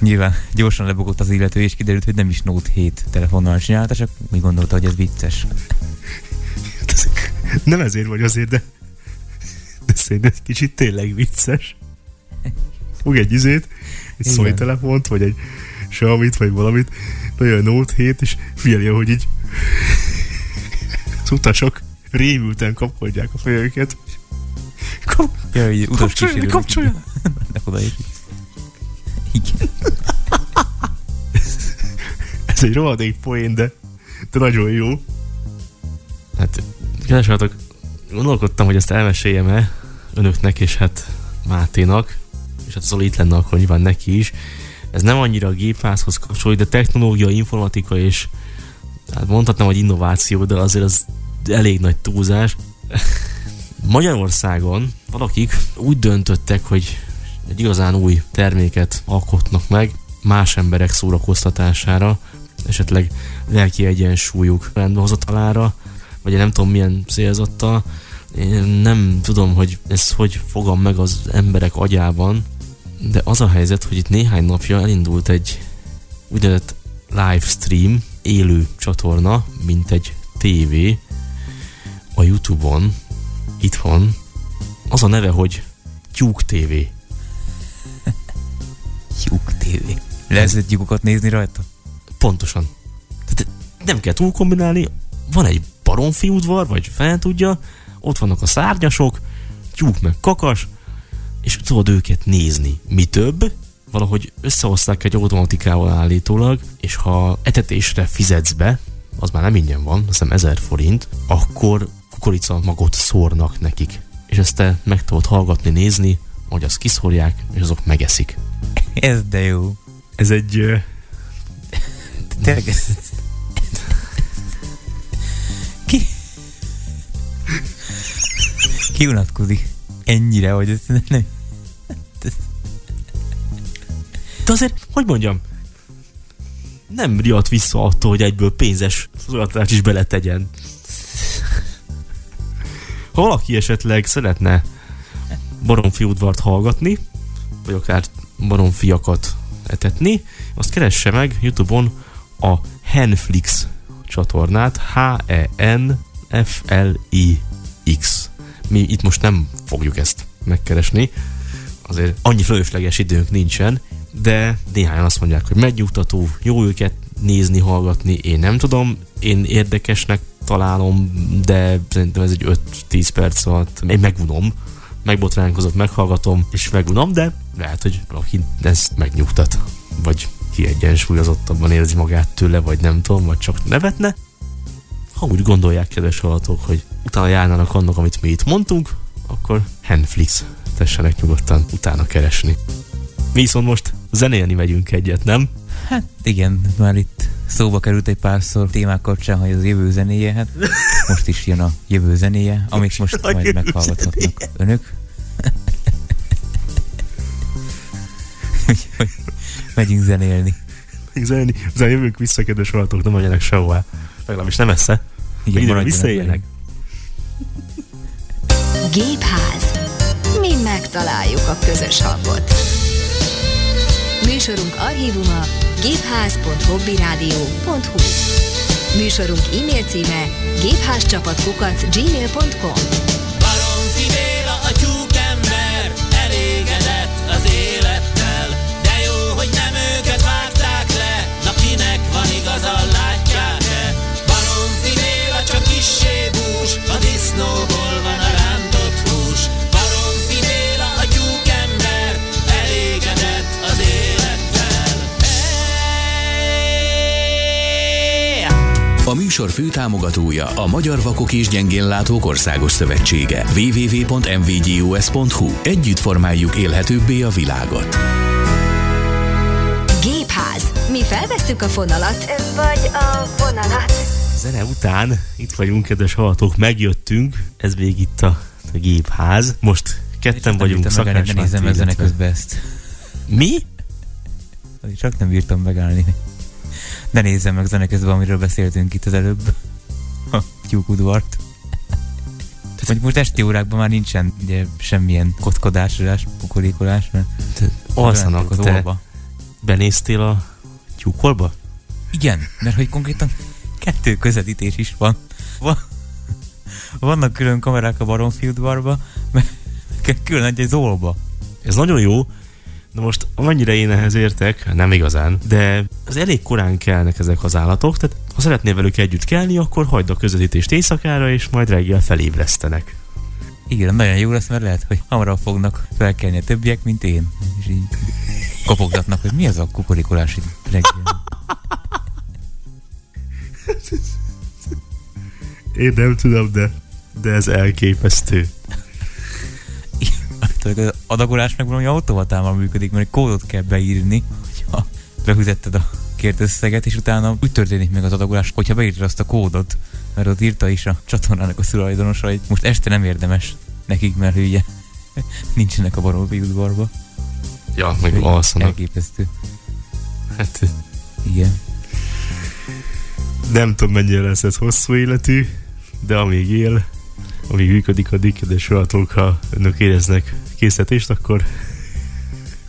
nyilván gyorsan lebogott az illető, és kiderült, hogy nem is Note 7 telefonnal csinálta, csak úgy gondolta, hogy ez vicces. Nem ezért vagy azért, de, de szerintem ez kicsit tényleg vicces. Fog egy izét, egy szói telefont, vagy egy Xiaomi-t, vagy valamit, nagyon Note 7, és figyelj, hogy így az utasok rémülten kapkodják a fejüket. Kap, ja, így utas kapcsolja, kapcsolja. De oda is. Igen. Ez egy rohadék poén, de, de nagyon jó. Hát, kedves gondolkodtam, hogy ezt elmeséljem-e önöknek, és hát Máténak, és hát Zoli itt lenne akkor nyilván neki is. Ez nem annyira a gépházhoz kapcsolódik, de technológia, informatika és hát mondhatnám, hogy innováció, de azért az elég nagy túlzás. Magyarországon valakik úgy döntöttek, hogy egy igazán új terméket alkotnak meg más emberek szórakoztatására, esetleg lelki egyensúlyuk rendbehozatalára, vagy nem tudom milyen célzattal. Én nem tudom, hogy ez hogy fogom meg az emberek agyában, de az a helyzet, hogy itt néhány napja elindult egy úgynevezett livestream, élő csatorna, mint egy tévé a Youtube-on, itthon. Az a neve, hogy Tyúk TV. Tyúk TV. Lehet tyúkokat nézni rajta? Pontosan. Tehát nem kell túl kombinálni, van egy baromfi udvar, vagy fel tudja, ott vannak a szárnyasok, tyúk meg kakas, és tudod őket nézni. Mi több, valahogy összehozták egy automatikával állítólag, és ha etetésre fizetsz be, az már nem ingyen van, azt hiszem 1000 forint, akkor kukorica magot szórnak nekik. És ezt te meg tudod hallgatni, nézni, hogy azt kiszórják, és azok megeszik. Ez de jó. Ez egy... ö, Tényleg ez... Ki unatkozik ennyire, hogy ez nem... De azért, hogy mondjam, nem riadt vissza attól, hogy egyből pénzes szolgáltatást is beletegyen. Ha valaki esetleg szeretne baromfi udvart hallgatni, vagy akár baromfiakat etetni, azt keresse meg Youtube-on a Henflix csatornát, H-E-N-F-L-I-X. Mi itt most nem fogjuk ezt megkeresni, azért annyi fölösleges időnk nincsen, de néhányan azt mondják, hogy megnyugtató, jó őket nézni, hallgatni, én nem tudom, én érdekesnek találom, de szerintem ez egy 5-10 perc alatt én megunom, megbotránkozok, meghallgatom, és megunom, de lehet, hogy valaki ezt megnyugtat, vagy kiegyensúlyozottabban érzi magát tőle, vagy nem tudom, vagy csak nevetne. Ha úgy gondolják, kedves hallgatók, hogy utána járnának annak, amit mi itt mondtunk, akkor Handflix tessenek nyugodtan utána keresni. Mi viszont most zenélni megyünk egyet, nem? Hát igen, már itt szóba került egy párszor témák kapcsán, hogy az jövő zenéje, hát most is jön a jövő zenéje, amit most A majd meghallgathatnak zenéje. önök. Úgyhogy Megyünk zenélni. Zenélni, zenélni jövünk vissza, kedves hallgatók, nem menjenek sehová. Legalábbis nem esze. Igen, Ide maradjanak visszaéljenek. Gépház. Mi megtaláljuk a közös hangot. Műsorunk archívuma gépház.hobbyradio.hu Műsorunk e-mail címe gépházcsapatkukac műsor főtámogatója a Magyar Vakok és Gyengénlátók Országos Szövetsége. www.mvgus.hu Együtt formáljuk élhetőbbé a világot. Gépház. Mi felvesztük a fonalat, vagy a vonalat. Zene után itt vagyunk, kedves hallgatók, megjöttünk, ez még itt a, a gépház. Most ketten vagyunk, Szakács zene illetve- közben ezt. Mi? Csak nem bírtam megállni. Ne nézzem meg zene közben, amiről beszéltünk itt az előbb. A tyúkudvart. Vagy most esti órákban már nincsen ugye, semmilyen kotkodásodás, kukorékolás, mert Alszanak, az te olba. benéztél a tyúkolba? Igen, mert hogy konkrétan kettő közvetítés is van. van vannak külön kamerák a Baromfi udvarba, meg külön egy az olba. Ez nagyon jó, de most amennyire én ehhez értek, nem igazán, de az elég korán kelnek ezek az állatok, tehát ha szeretnél velük együtt kelni, akkor hagyd a közvetítést éjszakára, és majd reggel felébresztenek. Igen, nagyon jó lesz, mert lehet, hogy hamarabb fognak felkelni a többiek, mint én. És így kopogtatnak, hogy mi az a kukorikolás itt reggel. Én nem tudom, de, de ez elképesztő. Tudod, az adagolás meg valami automatával működik, mert egy kódot kell beírni, hogyha befizetted a kért összeget, és utána úgy történik meg az adagolás, hogyha beírtad azt a kódot, mert ott írta is a csatornának a tulajdonosa, hogy most este nem érdemes nekik, mert hülye nincsenek a baromfi udvarba. Ja, meg alszanak. Elképesztő. Hát, Igen. nem tudom mennyire lesz ez hosszú életű, de amíg él, amíg működik a kedves hallgatók, ha önök éreznek készítést, akkor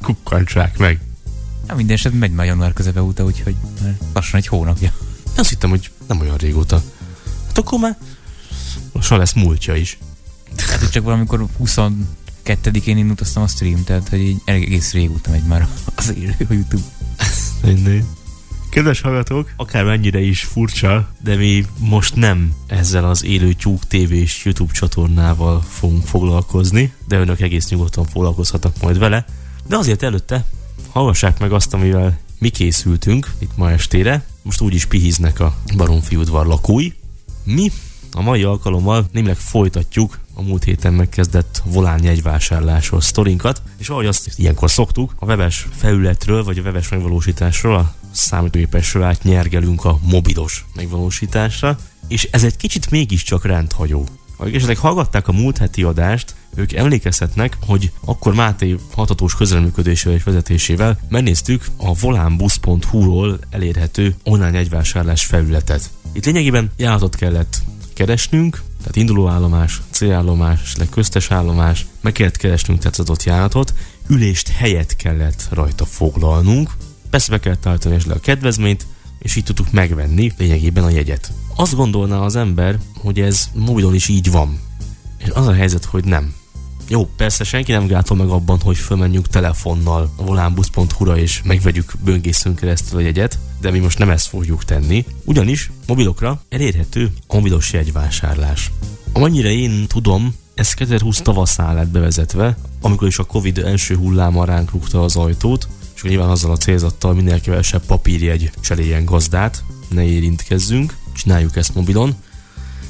kukkantsák meg. Hát minden esetben megy már január közepe óta, úgyhogy már lassan egy hónapja. Azt hittem, hogy nem olyan régóta. Hát akkor már lassan lesz múltja is. Hát, hogy csak valamikor 22-én indítottam a stream, tehát hogy így egész régóta megy már az élő a YouTube. Mindegy. Kedves hallgatók, akármennyire is furcsa, de mi most nem ezzel az élő tyúk TV és YouTube csatornával fogunk foglalkozni, de önök egész nyugodtan foglalkozhatnak majd vele. De azért előtte hallgassák meg azt, amivel mi készültünk itt ma estére. Most úgyis pihiznek a Baromfi udvar lakói. Mi a mai alkalommal némileg folytatjuk a múlt héten megkezdett volán jegyvásárlásos sztorinkat, és ahogy azt ilyenkor szoktuk, a webes felületről vagy a webes megvalósításról, a számítógépesről át nyergelünk a mobilos megvalósításra, és ez egy kicsit mégiscsak rendhagyó. Ha esetleg hallgatták a múlt heti adást, ők emlékezhetnek, hogy akkor Máté hatatós közreműködésével és vezetésével megnéztük a volánbusz.hu-ról elérhető online egyvásárlás felületet. Itt lényegében járatot kellett keresnünk, tehát indulóállomás, célállomás, esetleg köztes állomás, meg kellett keresnünk tehát az adott járatot, ülést helyet kellett rajta foglalnunk, persze be kellett állítani esetleg a kedvezményt, és így tudtuk megvenni lényegében a jegyet. Azt gondolná az ember, hogy ez mobilon is így van. És az a helyzet, hogy nem. Jó, persze senki nem gátol meg abban, hogy fölmenjünk telefonnal a volánbusz.hu-ra és megvegyük böngészünk keresztül a jegyet, de mi most nem ezt fogjuk tenni, ugyanis mobilokra elérhető a mobilos jegyvásárlás. Amennyire én tudom, ez 2020 tavaszán lett bevezetve, amikor is a Covid első hulláma ránk rúgta az ajtót, és nyilván azzal a célzattal minél kevesebb papírjegy cseréljen gazdát, ne érintkezzünk, csináljuk ezt mobilon,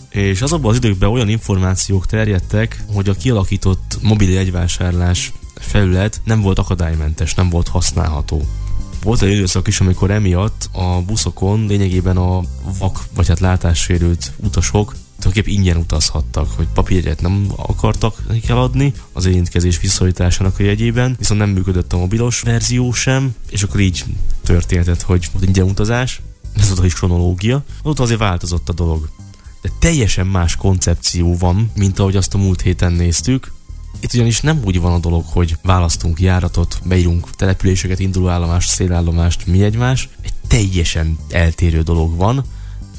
és azokban az időkben olyan információk terjedtek, hogy a kialakított mobil jegyvásárlás felület nem volt akadálymentes, nem volt használható. Volt egy időszak is, amikor emiatt a buszokon lényegében a vak, vagy hát látássérült utasok tulajdonképpen ingyen utazhattak, hogy papírját nem akartak nekik eladni az érintkezés visszaállításának a jegyében, viszont nem működött a mobilos verzió sem, és akkor így történhetett, hogy ingyen utazás, ez volt a is kronológia, azóta azért változott a dolog de teljesen más koncepció van, mint ahogy azt a múlt héten néztük. Itt ugyanis nem úgy van a dolog, hogy választunk járatot, beírunk településeket, indulóállomást, szélállomást, mi egymás. Egy teljesen eltérő dolog van,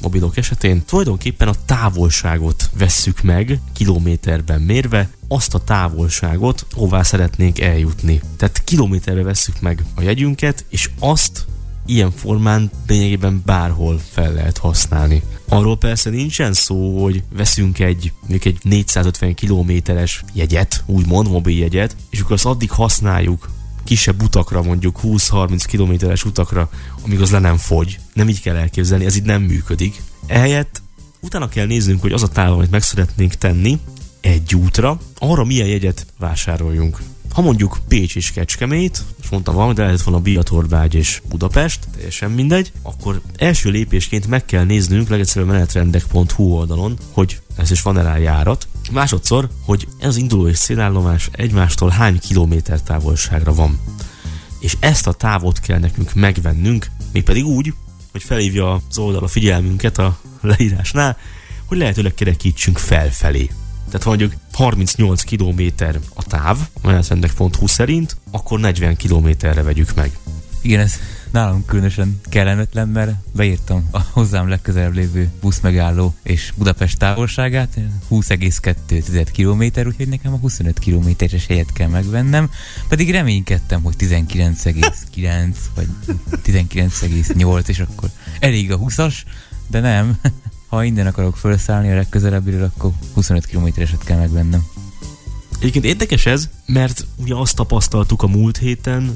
mobilok esetén tulajdonképpen a távolságot vesszük meg kilométerben mérve, azt a távolságot, hová szeretnénk eljutni. Tehát kilométerbe vesszük meg a jegyünket, és azt ilyen formán lényegében bárhol fel lehet használni. Arról persze nincsen szó, hogy veszünk egy, mondjuk egy 450 kilométeres jegyet, úgymond mobiljegyet, és akkor azt addig használjuk kisebb utakra, mondjuk 20-30 kilométeres utakra, amíg az le nem fogy. Nem így kell elképzelni, ez így nem működik. Ehelyett utána kell néznünk, hogy az a táv, amit meg szeretnénk tenni, egy útra, arra milyen jegyet vásároljunk. Ha mondjuk Pécs és Kecskemét, és mondtam valamit, de lehet volna Biatorbágy és Budapest, teljesen mindegy, akkor első lépésként meg kell néznünk legegyszerűen menetrendek.hu oldalon, hogy ez is van-e rá járat. Másodszor, hogy ez az induló és szélállomás egymástól hány kilométer távolságra van. És ezt a távot kell nekünk megvennünk, mégpedig úgy, hogy felhívja az oldal a figyelmünket a leírásnál, hogy lehetőleg kerekítsünk felfelé tehát mondjuk 38 km a táv, menetrendek.hu szerint, akkor 40 kilométerre vegyük meg. Igen, ez nálam különösen kellemetlen, mert beírtam a hozzám legközelebb lévő buszmegálló és Budapest távolságát, 20,2 km, úgyhogy nekem a 25 kilométeres helyet kell megvennem, pedig reménykedtem, hogy 19,9 vagy 19,8, és akkor elég a 20-as, de nem, ha innen akarok felszállni a legközelebbiről, akkor 25 km-eset kell megvennem. Egyébként érdekes ez, mert ugye azt tapasztaltuk a múlt héten,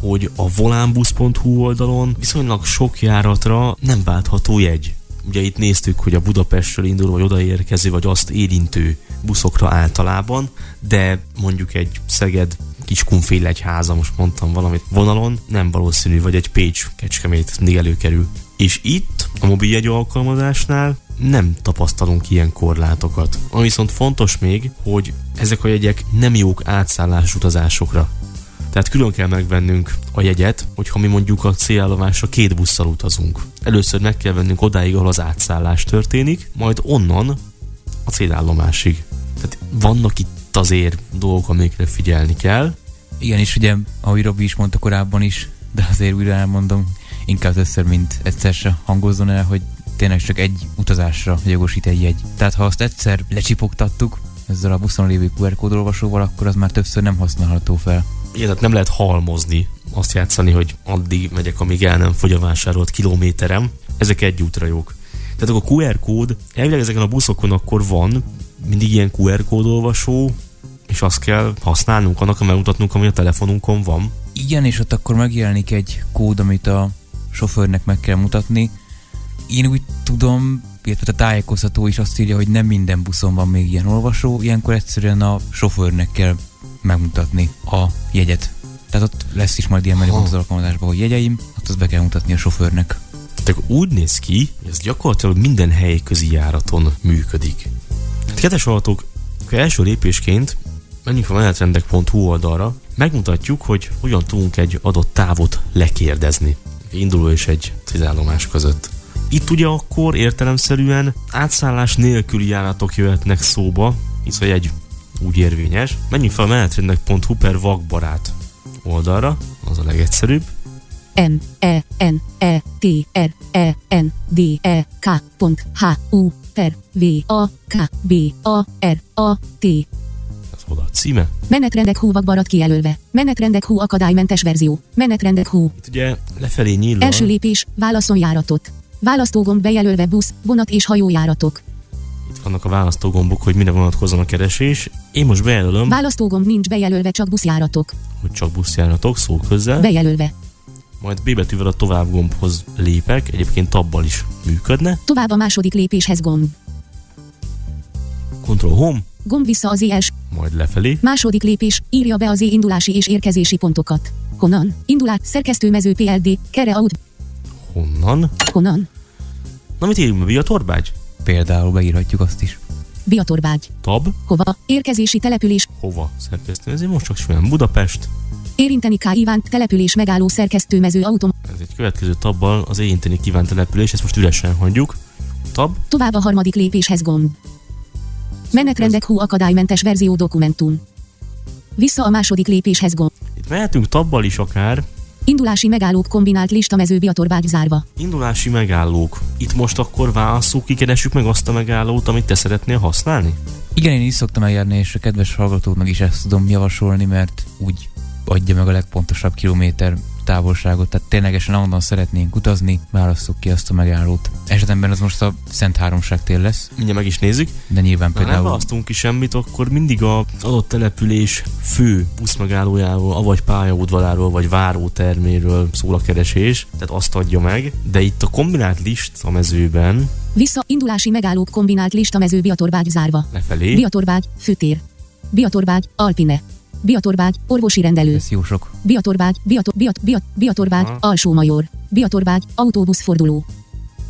hogy a volánbusz.hu oldalon viszonylag sok járatra nem váltható jegy. Ugye itt néztük, hogy a Budapestről induló, vagy odaérkező, vagy azt érintő buszokra általában, de mondjuk egy Szeged Kiskunféle egy háza, most mondtam valamit vonalon, nem valószínű, vagy egy Pécs Kecskemét mindig előkerül. És itt a mobiljegy alkalmazásnál nem tapasztalunk ilyen korlátokat. Ami viszont fontos még, hogy ezek a jegyek nem jók átszállás utazásokra. Tehát külön kell megvennünk a jegyet, hogyha mi mondjuk a célállomásra két busszal utazunk. Először meg kell vennünk odáig, ahol az átszállás történik, majd onnan a célállomásig. Tehát vannak itt azért dolgok, amikre figyelni kell. Igen, és ugye, ahogy Robi is mondta korábban is, de azért újra elmondom, inkább többször, mint egyszer se hangozzon el, hogy tényleg csak egy utazásra jogosít egy jegy. Tehát ha azt egyszer lecsipogtattuk, ezzel a buszon lévő QR kódolvasóval, akkor az már többször nem használható fel. Igen, tehát nem lehet halmozni, azt játszani, hogy addig megyek, amíg el nem fogy a vásárolt kilométerem. Ezek egy útra jók. Tehát akkor a QR kód, elvileg ezeken a buszokon akkor van mindig ilyen QR kódolvasó, és azt kell használnunk, annak kell megmutatnunk, ami a telefonunkon van. Igen, és ott akkor megjelenik egy kód, amit a sofőrnek meg kell mutatni. Én úgy tudom, illetve a tájékoztató is azt írja, hogy nem minden buszon van még ilyen olvasó, ilyenkor egyszerűen a sofőrnek kell megmutatni a jegyet. Tehát ott lesz is majd ilyen menüpont az alkalmazásban, hogy jegyeim, ott azt be kell mutatni a sofőrnek. Tehát úgy néz ki, hogy ez gyakorlatilag minden helyközi járaton működik. Hát, kedves hallgatók, első lépésként menjünk a menetrendek.hu oldalra, megmutatjuk, hogy hogyan tudunk egy adott távot lekérdezni. Induló és egy cizállomás között. Itt ugye akkor értelemszerűen átszállás nélküli járatok jöhetnek szóba, hisz a jegy úgy érvényes. Menjünk fel a menetrendek.hu per vakbarát oldalra, az a legegyszerűbb. M E N E T R E N D E K H U per V A K B A R A T Oda a címe. Menetrendek hú vakbarat kijelölve. Menetrendek hú akadálymentes verzió. Menetrendek hú. Itt ugye lefelé nyílva. Első lépés, válaszol járatot. Választógomb bejelölve busz, vonat és hajójáratok. Itt vannak a választógombok, hogy mire vonatkozzon a keresés. Én most bejelölöm, Választógomb nincs bejelölve csak buszjáratok. hogy csak buszjáratok, szó közzel. Bejelölve. Majd B betűvel a tovább gombhoz lépek, egyébként tabbal is működne. Tovább a második lépéshez gomb. Ctrl Home, Gomb vissza az ES. majd lefelé. Második lépés, írja be az E indulási és érkezési pontokat. Honnan? Indulás, szerkesztőmező PLD, kere out, Honnan? honnan? Na mit írjunk be? Viatorbágy? Például beírhatjuk azt is. Biatorbágy. Tab? Hova? Érkezési település. Hova szerkesztő? Ez most csak olyan Budapest. Érinteni K. Ivánt település megálló szerkesztőmező autom. Ez egy következő tabbal az érinteni kívánt település, ezt most üresen hagyjuk. Tab, Tovább a harmadik lépéshez gomb. Menetrendek hú akadálymentes verzió dokumentum. Vissza a második lépéshez gomb. itt mehetünk tabbal is akár. Indulási megállók kombinált listamező Biatorbágy zárva. Indulási megállók. Itt most akkor válasszuk, kikeressük meg azt a megállót, amit te szeretnél használni? Igen, én is szoktam eljárni, és a kedves hallgatóknak is ezt tudom javasolni, mert úgy adja meg a legpontosabb kilométer távolságot, tehát ténylegesen ahonnan szeretnénk utazni, válasszuk ki azt a megállót. Esetemben az most a Szent Háromság tér lesz, Mindjárt meg is nézzük. de nyilván Ha nem például választunk ki semmit, akkor mindig a adott település fő buszmegállójáról, avagy pályaudvaráról, vagy váróterméről szól a keresés, tehát azt adja meg, de itt a kombinált list a mezőben Vissza indulási megállók kombinált listamező Biatorbágy zárva. lefelé, Biatorbágy, főtér. Biatorbágy, Alpine. Biatorbágy, orvosi rendelő. ez jó sok. Biatorbágy, Biator, Biat, Biat, Biatorbágy, Aha. Alsómajor. Biatorbágy, autóbuszforduló.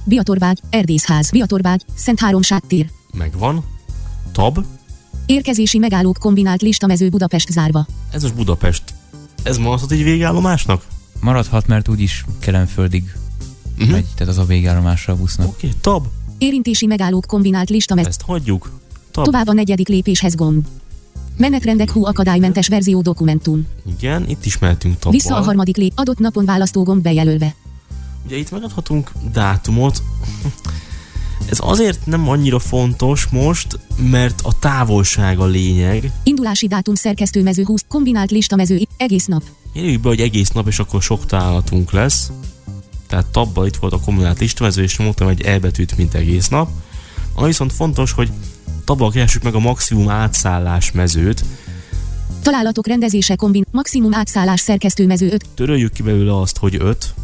Biatorbágy, Erdészház. Biatorbágy, Szent Háromság tér. megvan, tab, Érkezési megállók kombinált listamező Budapest zárva. ez most Budapest. Ez maradhat egy végállomásnak? Maradhat, mert úgyis Kelenföldig Uh-huh. megy, tehát az a végállomásra a busznak. Oké, okay, tab, Érintési megállók kombinált listamező. ezt hagyjuk. Tab, Tovább a negyedik lépéshez gomb. Menetrendek hú akadálymentes verzió dokumentum. igen, itt is mehetünk tabbal. Vissza a harmadik lép, adott napon választógomb bejelölve. Ugye itt megadhatunk dátumot. Ez azért nem annyira fontos most, mert a távolság a lényeg. Indulási dátum szerkesztőmező 20, kombinált listamező, egész nap. Írjuk be, hogy egész nap, és akkor sok találatunk lesz. Tehát tabbal itt volt a kombinált listamező, és mondtam egy elbetűt, mint egész nap. Ami viszont fontos, hogy tabbal keressük meg a maximum átszállás mezőt. Találatok rendezése kombin, maximum átszállás szerkesztőmező 5, Töröljük ki belőle azt, hogy 5.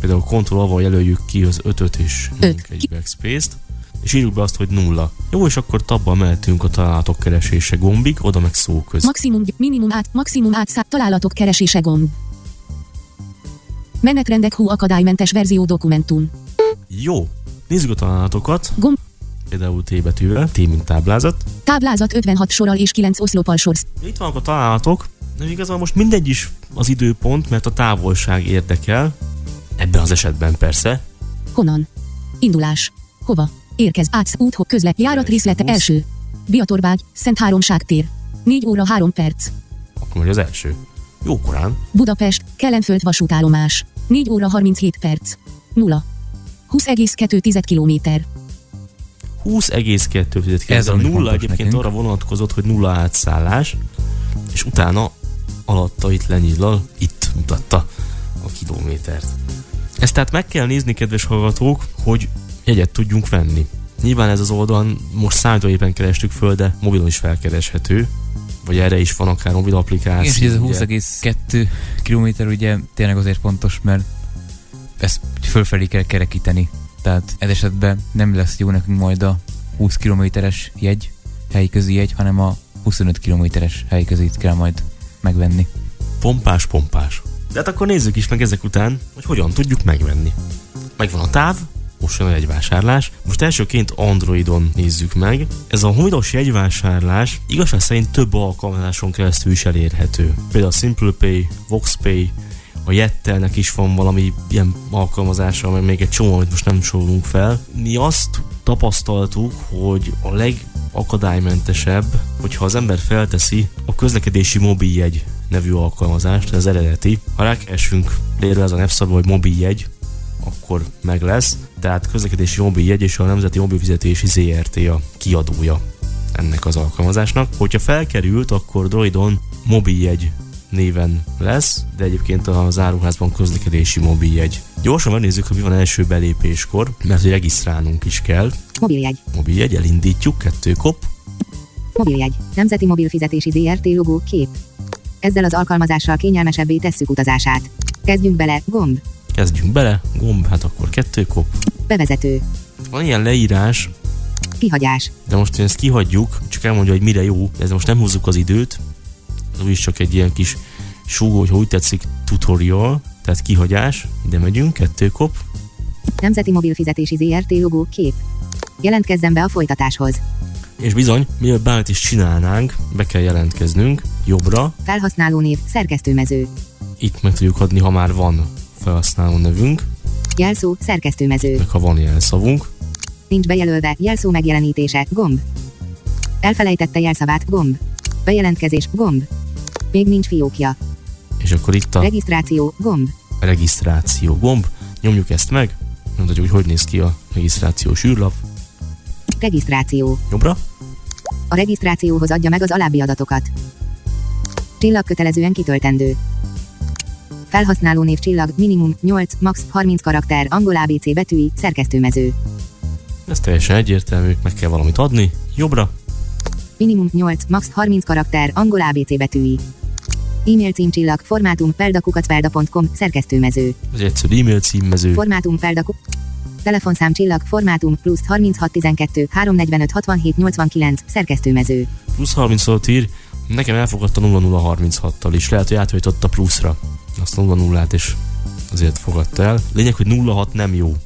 Például Ctrl-val jelöljük ki az 5-öt és nyomjuk egy backspace-t. És írjuk be azt, hogy nulla. Jó, és akkor tabbal mehetünk a találatok keresése gombig, oda meg szó köz. maximum, minimum át, maximum átszá, találatok keresése gomb. Menetrendek hú akadálymentes verzió dokumentum. Jó, nézzük a találatokat. Gomb, Például T betűvel, T mint táblázat. táblázat 56 sorral és 9 oszlopal sorsz. Itt vannak a találatok, de igazából most mindegy is az időpont, mert a távolság érdekel. Ebben az esetben persze. Honnan? Indulás. Hova? Érkez, átsz, út, közlek, járat részlete, első. Biatorbágy, Szent Háromság tér. 4 óra 3 perc. Akkor megy az első. Jó korán. Budapest, Kelenföld vasútállomás. 4 óra 37 perc. 0. 20,2 km. 20,2 Ez Ez a nulla egyébként nekünk. arra vonatkozott, hogy nulla átszállás, és utána alatta itt lenyillal, itt mutatta a kilométert. Ezt tehát meg kell nézni, kedves hallgatók, hogy jegyet tudjunk venni. Nyilván ez az oldalon most számítógépen kerestük föl, de mobilon is felkereshető, vagy erre is van akár mobil applikáció. És ez a ugye. 20,2 km ugye tényleg azért fontos, mert ezt fölfelé kell kerekíteni. Tehát ez esetben nem lesz jó nekünk majd a 20 kilométeres jegy, helyközi jegy, hanem a 25 kilométeres helyközit kell majd megvenni. Pompás, pompás. De hát akkor nézzük is meg ezek után, hogy hogyan tudjuk megvenni. Megvan a táv, most jön a jegyvásárlás. Most elsőként Androidon nézzük meg. Ez a mobilos jegyvásárlás igazság szerint több alkalmazáson keresztül is elérhető. Például a SimplePay, VoxPay, a Jettelnek is van valami ilyen alkalmazása, mert még egy csomó, amit most nem sorolunk fel. Mi azt tapasztaltuk, hogy a legakadálymentesebb, hogyha az ember felteszi a közlekedési mobiljegy nevű alkalmazást, az eredeti. Ha rákeresünk például ez a Nepszabba, hogy mobiljegy, akkor meg lesz. Tehát közlekedési mobiljegy és a Nemzeti Mobilfizetési ZRT a kiadója ennek az alkalmazásnak. Hogyha felkerült, akkor Droidon mobiljegy néven lesz, de egyébként a záruházban közlekedési mobiljegy. Gyorsan megnézzük, hogy mi van első belépéskor, mert hogy regisztrálnunk is kell. Mobiljegy. Mobiljegy, elindítjuk, kettő kop, Mobiljegy. Nemzeti Mobilfizetési ZRT logó kép. Ezzel az alkalmazással kényelmesebbé tesszük utazását. Kezdjünk bele, gomb. kezdjünk bele, gomb, hát akkor kettő kop. Bevezető. Van ilyen leírás, Kihagyás. de most ezt kihagyjuk, csak elmondja, hogy mire jó, ez most nem húzzuk az időt, úgyis csak egy ilyen kis súgó, hogy úgy tetszik, tutorial, tehát kihagyás, ide megyünk, kettő kop, Nemzeti Mobilfizetési ZRT logó kép. Jelentkezzen be a folytatáshoz. és bizony, mielőtt bármit is csinálnánk, be kell jelentkeznünk, jobbra, Felhasználónév, szerkesztőmező. itt meg tudjuk adni, ha már van felhasználó nevünk, Jelszó, szerkesztőmező. meg ha van jelszavunk, Nincs bejelölve, jelszó megjelenítése, gomb. Elfelejtette jelszavát, gomb. Bejelentkezés, gomb. Még nincs fiókja. és akkor itt a Regisztráció, gomb. regisztráció gomb, nyomjuk ezt meg, mondhatjuk, hogy hogy néz ki a regisztrációs űrlap, Regisztráció. jobbra, A regisztrációhoz adja meg az alábbi adatokat. Csillag kötelezően kitöltendő. Felhasználónév csillag, minimum 8, max 30 karakter, angol ABC betűi, szerkesztőmező. ez teljesen egyértelmű, meg kell valamit adni, jobbra, Minimum 8, max 30 karakter, angol ABC betűi. E-mail címcsillag, formátum peldakukacpelda.com, szerkesztőmező. ez egy egyszerű e-mail címmező, Formátum peldaku. Telefonszám csillag, formátum plusz 3612 345 67 89, szerkesztőmező. plusz 36 ír, nekem elfogadta 0036-tal is, lehet, hogy áthajtott a pluszra, azt 00-át és azért fogadta el. Lényeg, hogy 06 nem jó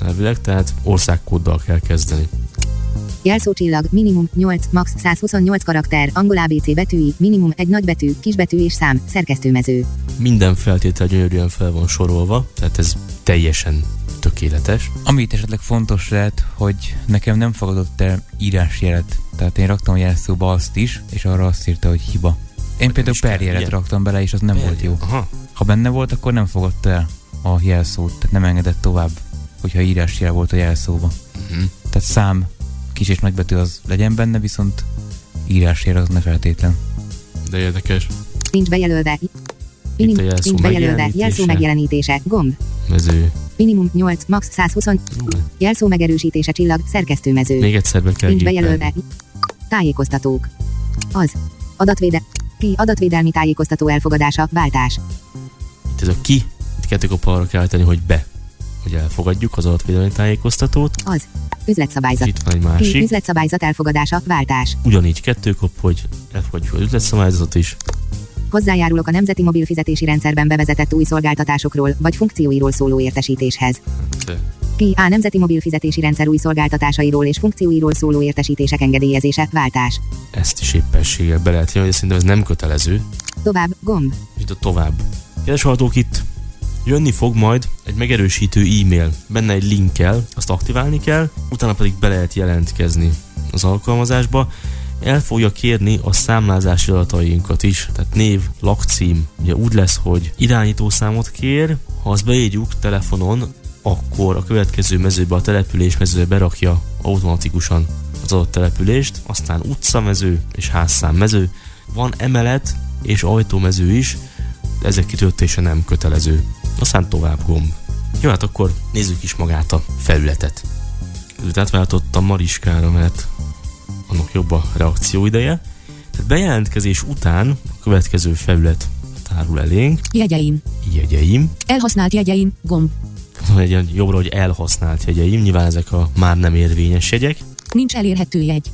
elvileg, tehát országkóddal kell kezdeni. Jelszócsillag, minimum 8, max 128 karakter, angol ABC betűi, minimum egy nagybetű, kisbetű és szám, szerkesztőmező. Minden feltétel gyönyörűen fel van sorolva, tehát ez teljesen tökéletes. Ami itt esetleg fontos lehet, hogy nekem nem fogadott el írásjelet. Tehát én raktam a jelszóba azt is, és arra azt írta, hogy hiba. Én például is kell, perjelet raktam bele, és az nem volt jó. Aha, Ha benne volt, akkor nem fogadta el a jelszót, tehát nem engedett tovább, hogyha írásjel volt a jelszóba. Mhm. Tehát szám, kis és nagybetű az legyen benne, viszont írásjel az ne feltétlen. de érdekes. Nincs bejelölve. Itt a jelszó nincs bejelölve, megjelenítése. jelszó megjelenítése, gomb. Mező. Minimum 8, max 120, Jó, jelszó megerősítése csillag, szerkesztőmező. Még egyszer be kell Nincs bejelölve. Tájékoztatók. Az. Adatvéde. Ki adatvédelmi tájékoztató elfogadása, váltás. Itt ez a ki, itt kettő kell tenni, hogy be, hogy elfogadjuk az adatvédelmi tájékoztatót. Az. Üzletszabályzat. Itt van egy másik. üzletszabályzat elfogadása, váltás. Ugyanígy kettő kop, hogy elfogadjuk az üzletszabályzatot is. Hozzájárulok a Nemzeti Mobilfizetési Rendszerben bevezetett új szolgáltatásokról vagy funkcióiról szóló értesítéshez. De Ki a Nemzeti Mobilfizetési Rendszer új szolgáltatásairól és funkcióiról szóló értesítések engedélyezése, váltás. ezt is éppességgel be lehet jönni, szerintem ez nem kötelező. Tovább, gomb. És a tovább. Kedves hallgatók, itt jönni fog majd egy megerősítő e-mail, benne egy linkkel, azt aktiválni kell, utána pedig be lehet jelentkezni az alkalmazásba. El fogja kérni a számlázási adatainkat is, tehát név, lakcím, ugye úgy lesz, hogy irányítószámot kér, ha azt beírjuk telefonon, akkor a következő mezőbe a település mezőbe berakja automatikusan az adott települést, aztán utcamező és házszám mező, van emelet és ajtómező is, de ezek kitöltése nem kötelező. Aztán tovább gomb. Jó, hát akkor nézzük is magát a felületet. Között átváltottam Mariskára, mert annak jobb a reakcióideje. Tehát bejelentkezés után a következő felület tárul elénk. Jegyeim. Jegyeim. Elhasznált jegyeim. Gomb. Van egy ilyen jobbra, hogy elhasznált jegyeim. Nyilván ezek a már nem érvényes jegyek, Nincs elérhető jegy.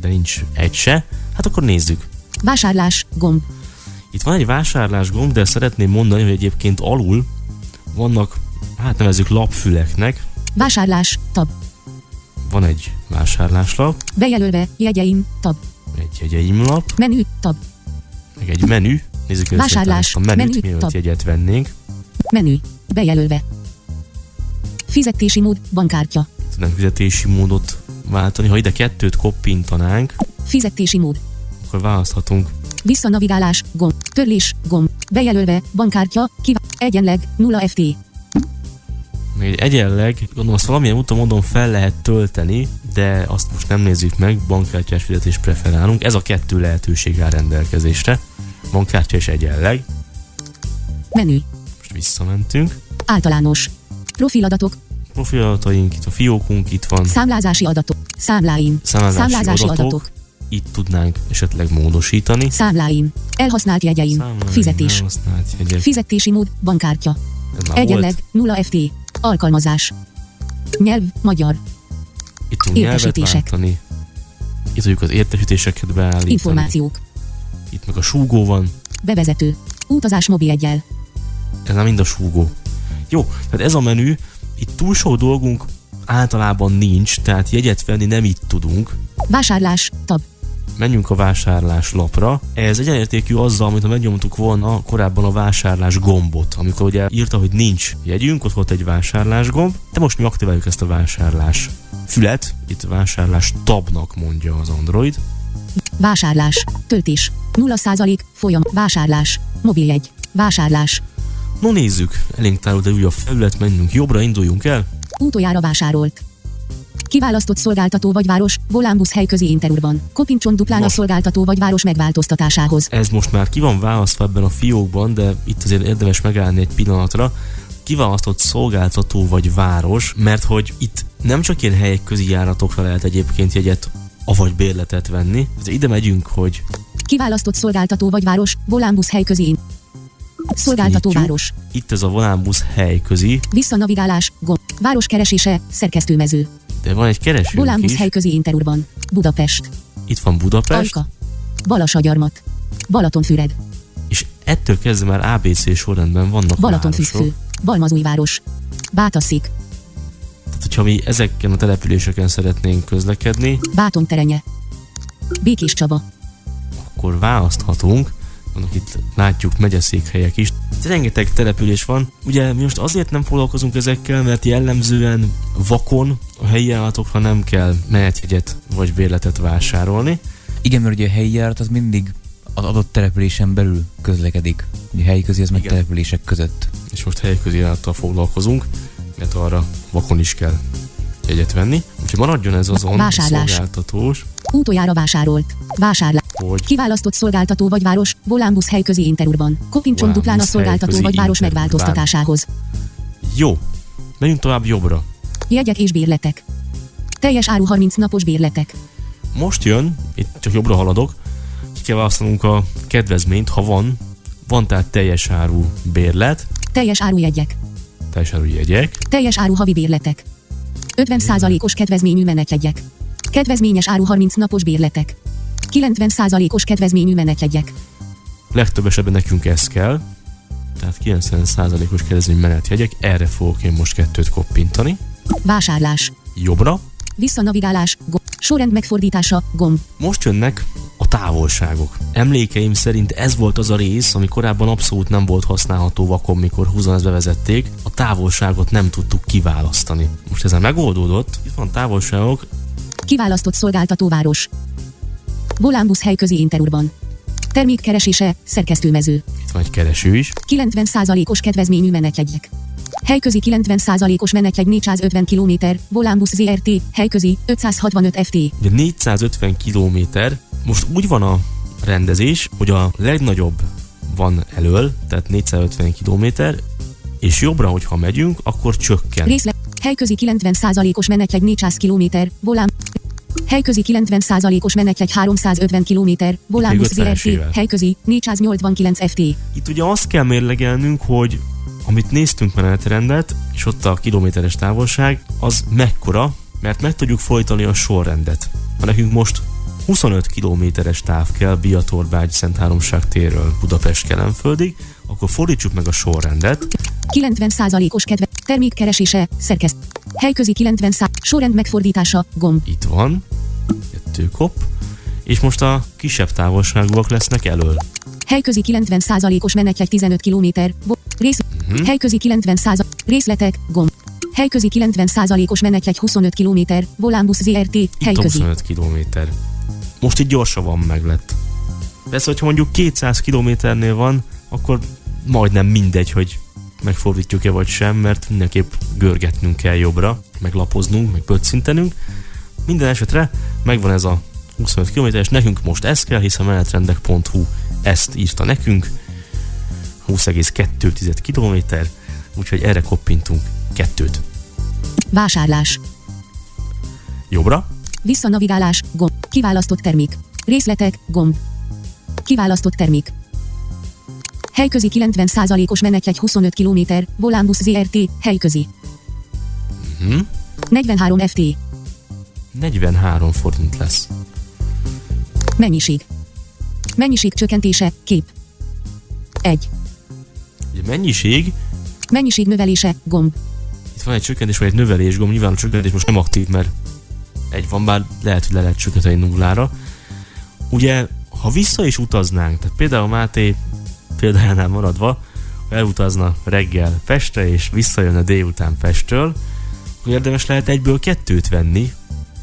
de nincs egy se. Hát akkor nézzük. Vásárlás. Gomb. Itt van egy vásárlás gomb, de szeretném mondani, hogy egyébként alul vannak, hát nevezzük lapfüleknek, Vásárlás. Tab. van egy vásárláslap, Bejelölve. Jegyeim. Tab. egy jegyeimlap, Menü. Tab. meg egy menü. Nézzük Vásárlás, a menüt, menü, mielőtt tab. jegyet vennénk. Menü. Bejelölve. Fizetési mód. Bankkártya. Tudnánk fizetési módot váltani. Ha ide kettőt koppintanánk, Fizetési mód. akkor választhatunk Visszanavigálás. Gomb. Törlés. Gomb. Bejelölve. Bankkártya. Kivá... Egyenleg. 0 FT. Egy egyenleg, gondolom azt valamilyen úton módon fel lehet tölteni, de azt most nem nézzük meg, bankkártyás fizetés preferálunk. Ez a kettő lehetőség áll rendelkezésre. Bankkártya és egyenleg. Menü. Most visszamentünk. Általános. Profiladatok. Profiladataink, itt a fiókunk itt van. Számlázási adatok. Számláim. Számlázási, Számlázási adatok. adatok. Itt tudnánk esetleg módosítani. Számláim. Elhasznált jegyeim. Számláim, Fizetés. elhasznált jegyek. Fizetési mód. Bankkártya. Egyenleg. volt. 0 FT. Alkalmazás. Nyelv. Magyar. Itt tudunk nyelvet váltani. Itt tudjuk az értesítéseket beállítani. Információk. Itt meg a súgó van. Bevezető. Utazás mobiljeggyel. Ez nem mind a súgó. Jó, tehát ez a menü, itt túl sok dolgunk általában nincs, tehát jegyet venni nem itt tudunk. Vásárlás. Tab. Menjünk a vásárlás lapra. Ez egyenértékű azzal, amit ha megnyomtuk volna korábban a vásárlás gombot. Amikor ugye írta, hogy nincs jegyünk, ott volt egy vásárlás gomb, de most mi aktiváljuk ezt a vásárlás fület. Itt vásárlás tabnak mondja az Android. Vásárlás. Töltés. 0% folyam. Vásárlás. Mobiljegy. Vásárlás. No nézzük, elénk tárul, de újabb felület, menjünk jobbra, induljunk el. Utoljára vásárolt. Kiválasztott szolgáltató vagy város, volánbusz helyközi interurban. Kopincson duplán a Most. szolgáltató vagy város megváltoztatásához. Ez most már ki van választva ebben a fiókban, de itt azért érdemes megállni egy pillanatra. Kiválasztott szolgáltató vagy város, mert hogy itt nem csak ilyen helyek közi járatokra lehet egyébként jegyet, avagy bérletet venni. Ide megyünk, hogy Kiválasztott szolgáltató vagy város, volánbusz helyközi Szolgáltató város. Itt ez a volánbusz hely közi, Visszanavigálás. Gomb. Város keresése. Szerkesztőmező. De van egy keresőnk Volánbusz is. helyközi interurban. Budapest. Itt van Budapest, Ajka. Balasagyarmat. Balatonfüred. és ettől kezdve már ABC sorrendben vannak Balatonfüggő. Balmazújváros. Bátaszik. Tehát, hogyha mi ezeken a településeken szeretnénk közlekedni, Bátonterenye. Békés Csaba. akkor választhatunk. Vannak itt, látjuk, megyeszékhelyek is. Rengeteg település van. Ugye mi most azért nem foglalkozunk ezekkel, mert jellemzően vakon a helyi állatokra nem kell menetjegyet vagy bérletet vásárolni. Igen, mert ugye a helyi járat az mindig az adott településen belül közlekedik. Ugye helyi közi, az meg Igen. települések között. És most helyi állattal foglalkozunk, mert arra vakon is kell jegyet venni. Úgyhogy maradjon ez azon Vásárlás. szolgáltatós, Utoljára vásárolt. Vásárlás. hogy Kiválasztott szolgáltató vagy város, volánbusz helyközi interurban. Kopincson duplán a szolgáltató vagy város megváltoztatásához. jó, menjünk tovább jobbra. Jegyek és bérletek. Teljes áru 30 napos bérletek. Most jön, itt csak jobbra haladok, ki kell választanunk a kedvezményt, ha van, van tehát teljes áru bérlet, Teljes áru jegyek. teljes áru jegyek, Teljes áru havi bérletek. 50%-os kedvezményű menetjegyek. Kedvezményes áru 30 napos bérletek. 90%-os kedvezményű menetjegyek. legtöbb esetben nekünk ez kell, tehát 90%-os kedvezmény menetjegyek, erre fogok én most kettőt koppintani, Vásárlás. jobbra, Visszanavigálás. Gomb. Sorrend megfordítása. Gomb. most jönnek a távolságok. Emlékeim szerint ez volt az a rész, ami korábban abszolút nem volt használható vakon, mikor 20 ezt bevezették. A távolságot nem tudtuk kiválasztani. Most ezzel megoldódott, itt van távolságok, Kiválasztott szolgáltató város. Volánbusz helyközi interurban. Termékkeresése, szerkesztőmező. itt Itt van egy kereső is. 90%-os kedvezményű menetjegyek. Helyközi 90%-os menetjegy 450 km, Volánbusz ZRT, helyközi 565 FT. Ugye 450 km, most úgy van a rendezés, hogy a legnagyobb van elől, tehát 450 km, és jobbra, hogyha megyünk, akkor csökken. Részlet. Helyközi 90%-os menetjegy 400 km, Volán. Helyközi 90%-os menetjegy 350 km, Volánbusz Még 50-esével. ZRT, helyközi 489 FT. Itt ugye azt kell mérlegelnünk, hogy amit néztünk menetrendet, és ott a kilométeres távolság, az mekkora, mert meg tudjuk folytani a sorrendet. Ha nekünk most 25 kilométeres táv kell Biatorbágy Szent Háromság térről Budapest Kelenföldig, akkor fordítsuk meg a sorrendet, 90%-os kedve. Termékkeresése, szerkeszt. Helyközi 90 szá- sorrend megfordítása, gomb. itt van, kettő kop, és most a kisebb távolságúak lesznek elől. Helyközi 90%-os menetjegy 15 km, bo- rész. Mhm. Helyközi 90 részletek, gomb. Helyközi 90%-os menetjegy 25 km, Volánbusz ZRT, helyközi. 25 kilométer. Most itt gyorsabban meg lett. Persze, hogyha mondjuk 200 kilométernél van, akkor majdnem mindegy, hogy megfordítjuk-e vagy sem, mert mindenképp görgetnünk kell jobbra, meg lapoznunk, meg pöccintenünk. Minden esetre megvan ez a 25 km, és nekünk most ez kell, hiszen menetrendek.hu ezt írta nekünk. 20,2 km, úgyhogy erre koppintunk kettőt. Vásárlás. Jobbra, Visszanavigálás, gomb. Kiválasztott termék. Részletek, gomb. Kiválasztott termék. Helyközi 90%-os menetjegy 25 km, Volánbusz ZRT, helyközi. Mhm. 43 FT. 43 forint lesz. Mennyiség. Mennyiség csökkentése, kép. 1. Mennyiség, Mennyiség növelése, gomb. itt van egy csökkentés, vagy egy növelés gomb, nyilván a csökkentés most nem aktív, mert egy van, bár lehet, hogy le lehet csökkenteni nullára. Ugye, ha vissza is utaznánk, tehát például Máté példájánál maradva, ha elutazna reggel Pestre, és visszajönne délután Pestről, akkor érdemes lehet egyből kettőt venni,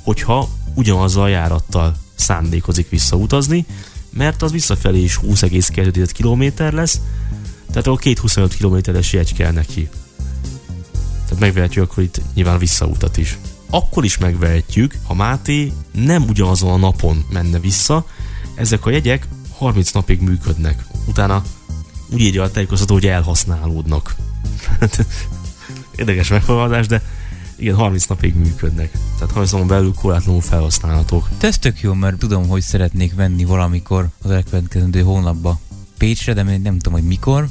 hogyha ugyanazzal a járattal szándékozik visszautazni, mert az visszafelé is 20,2 km lesz, tehát ahol két 25 kilométeres jegy kell neki. Tehát megvehetjük akkor itt nyilván visszautat is. Akkor is megvehetjük, ha Máté nem ugyanazon a napon menne vissza, ezek a jegyek 30 napig működnek. Utána úgy írja a tájékoztató, hogy elhasználódnak. Érdekes megfogalmazás, de igen, 30 napig működnek. Tehát 30 napon belül korlátlanul felhasználhatók. Ez tök jó, mert tudom, hogy szeretnék venni valamikor az elkövetkezendő hónapba Pécsre, de még nem tudom, hogy mikor.